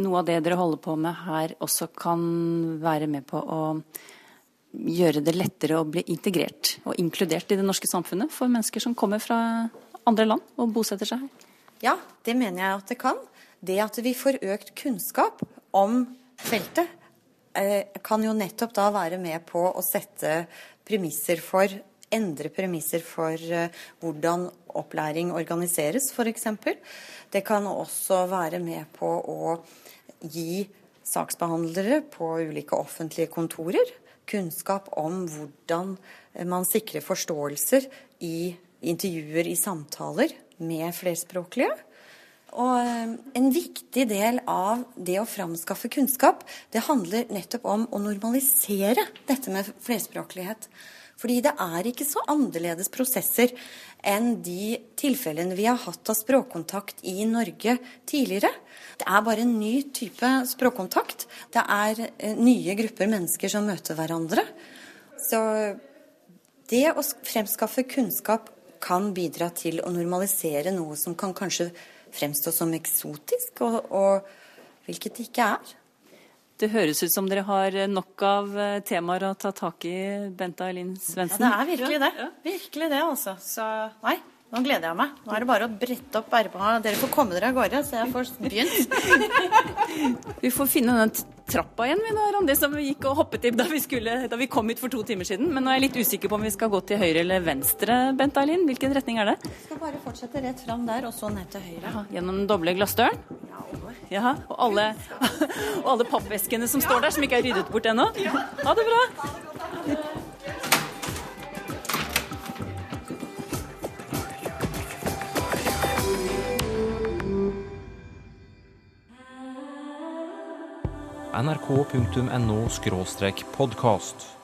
noe av det dere holder på med her, også kan være med på å gjøre det lettere å bli integrert og inkludert i det norske samfunnet for mennesker som kommer fra andre land og bosetter seg her? Ja, det mener jeg at det kan. Det at vi får økt kunnskap om feltet, eh, kan jo nettopp da være med på å sette premisser for Endre premisser for eh, hvordan opplæring organiseres, f.eks. Det kan også være med på å gi saksbehandlere på ulike offentlige kontorer kunnskap om hvordan man sikrer forståelser i intervjuer, i samtaler med flerspråklige. Og eh, en viktig del av det å framskaffe kunnskap, det handler nettopp om å normalisere dette med flerspråklighet. Fordi det er ikke så annerledes prosesser enn de tilfellene vi har hatt av språkkontakt i Norge tidligere. Det er bare en ny type språkkontakt. Det er eh, nye grupper mennesker som møter hverandre. Så det å fremskaffe kunnskap kan bidra til å normalisere noe som kan kanskje fremstå som eksotisk, og, og hvilket det ikke er. Det høres ut som dere har nok av eh, temaer å ta tak i, Bente Eileen Svendsen. Ja, det er virkelig det. Virkelig det, altså. Så nei, nå gleder jeg meg. Nå er det bare å brette opp ermene. Dere får komme dere av gårde, så jeg får begynt. vi får finne den trappa igjen, vi da, Randi, som vi gikk og hoppet i da vi, skulle, da vi kom hit for to timer siden. Men nå er jeg litt usikker på om vi skal gå til høyre eller venstre, Bent Eileen. Hvilken retning er det? Vi skal bare fortsette rett fram der, og så ned til høyre. Aha, gjennom den doble glassdøren? Ja, og alle, og alle pappveskene som står der, som ikke er ryddet bort ennå? Ha det bra. nrk.no podkast.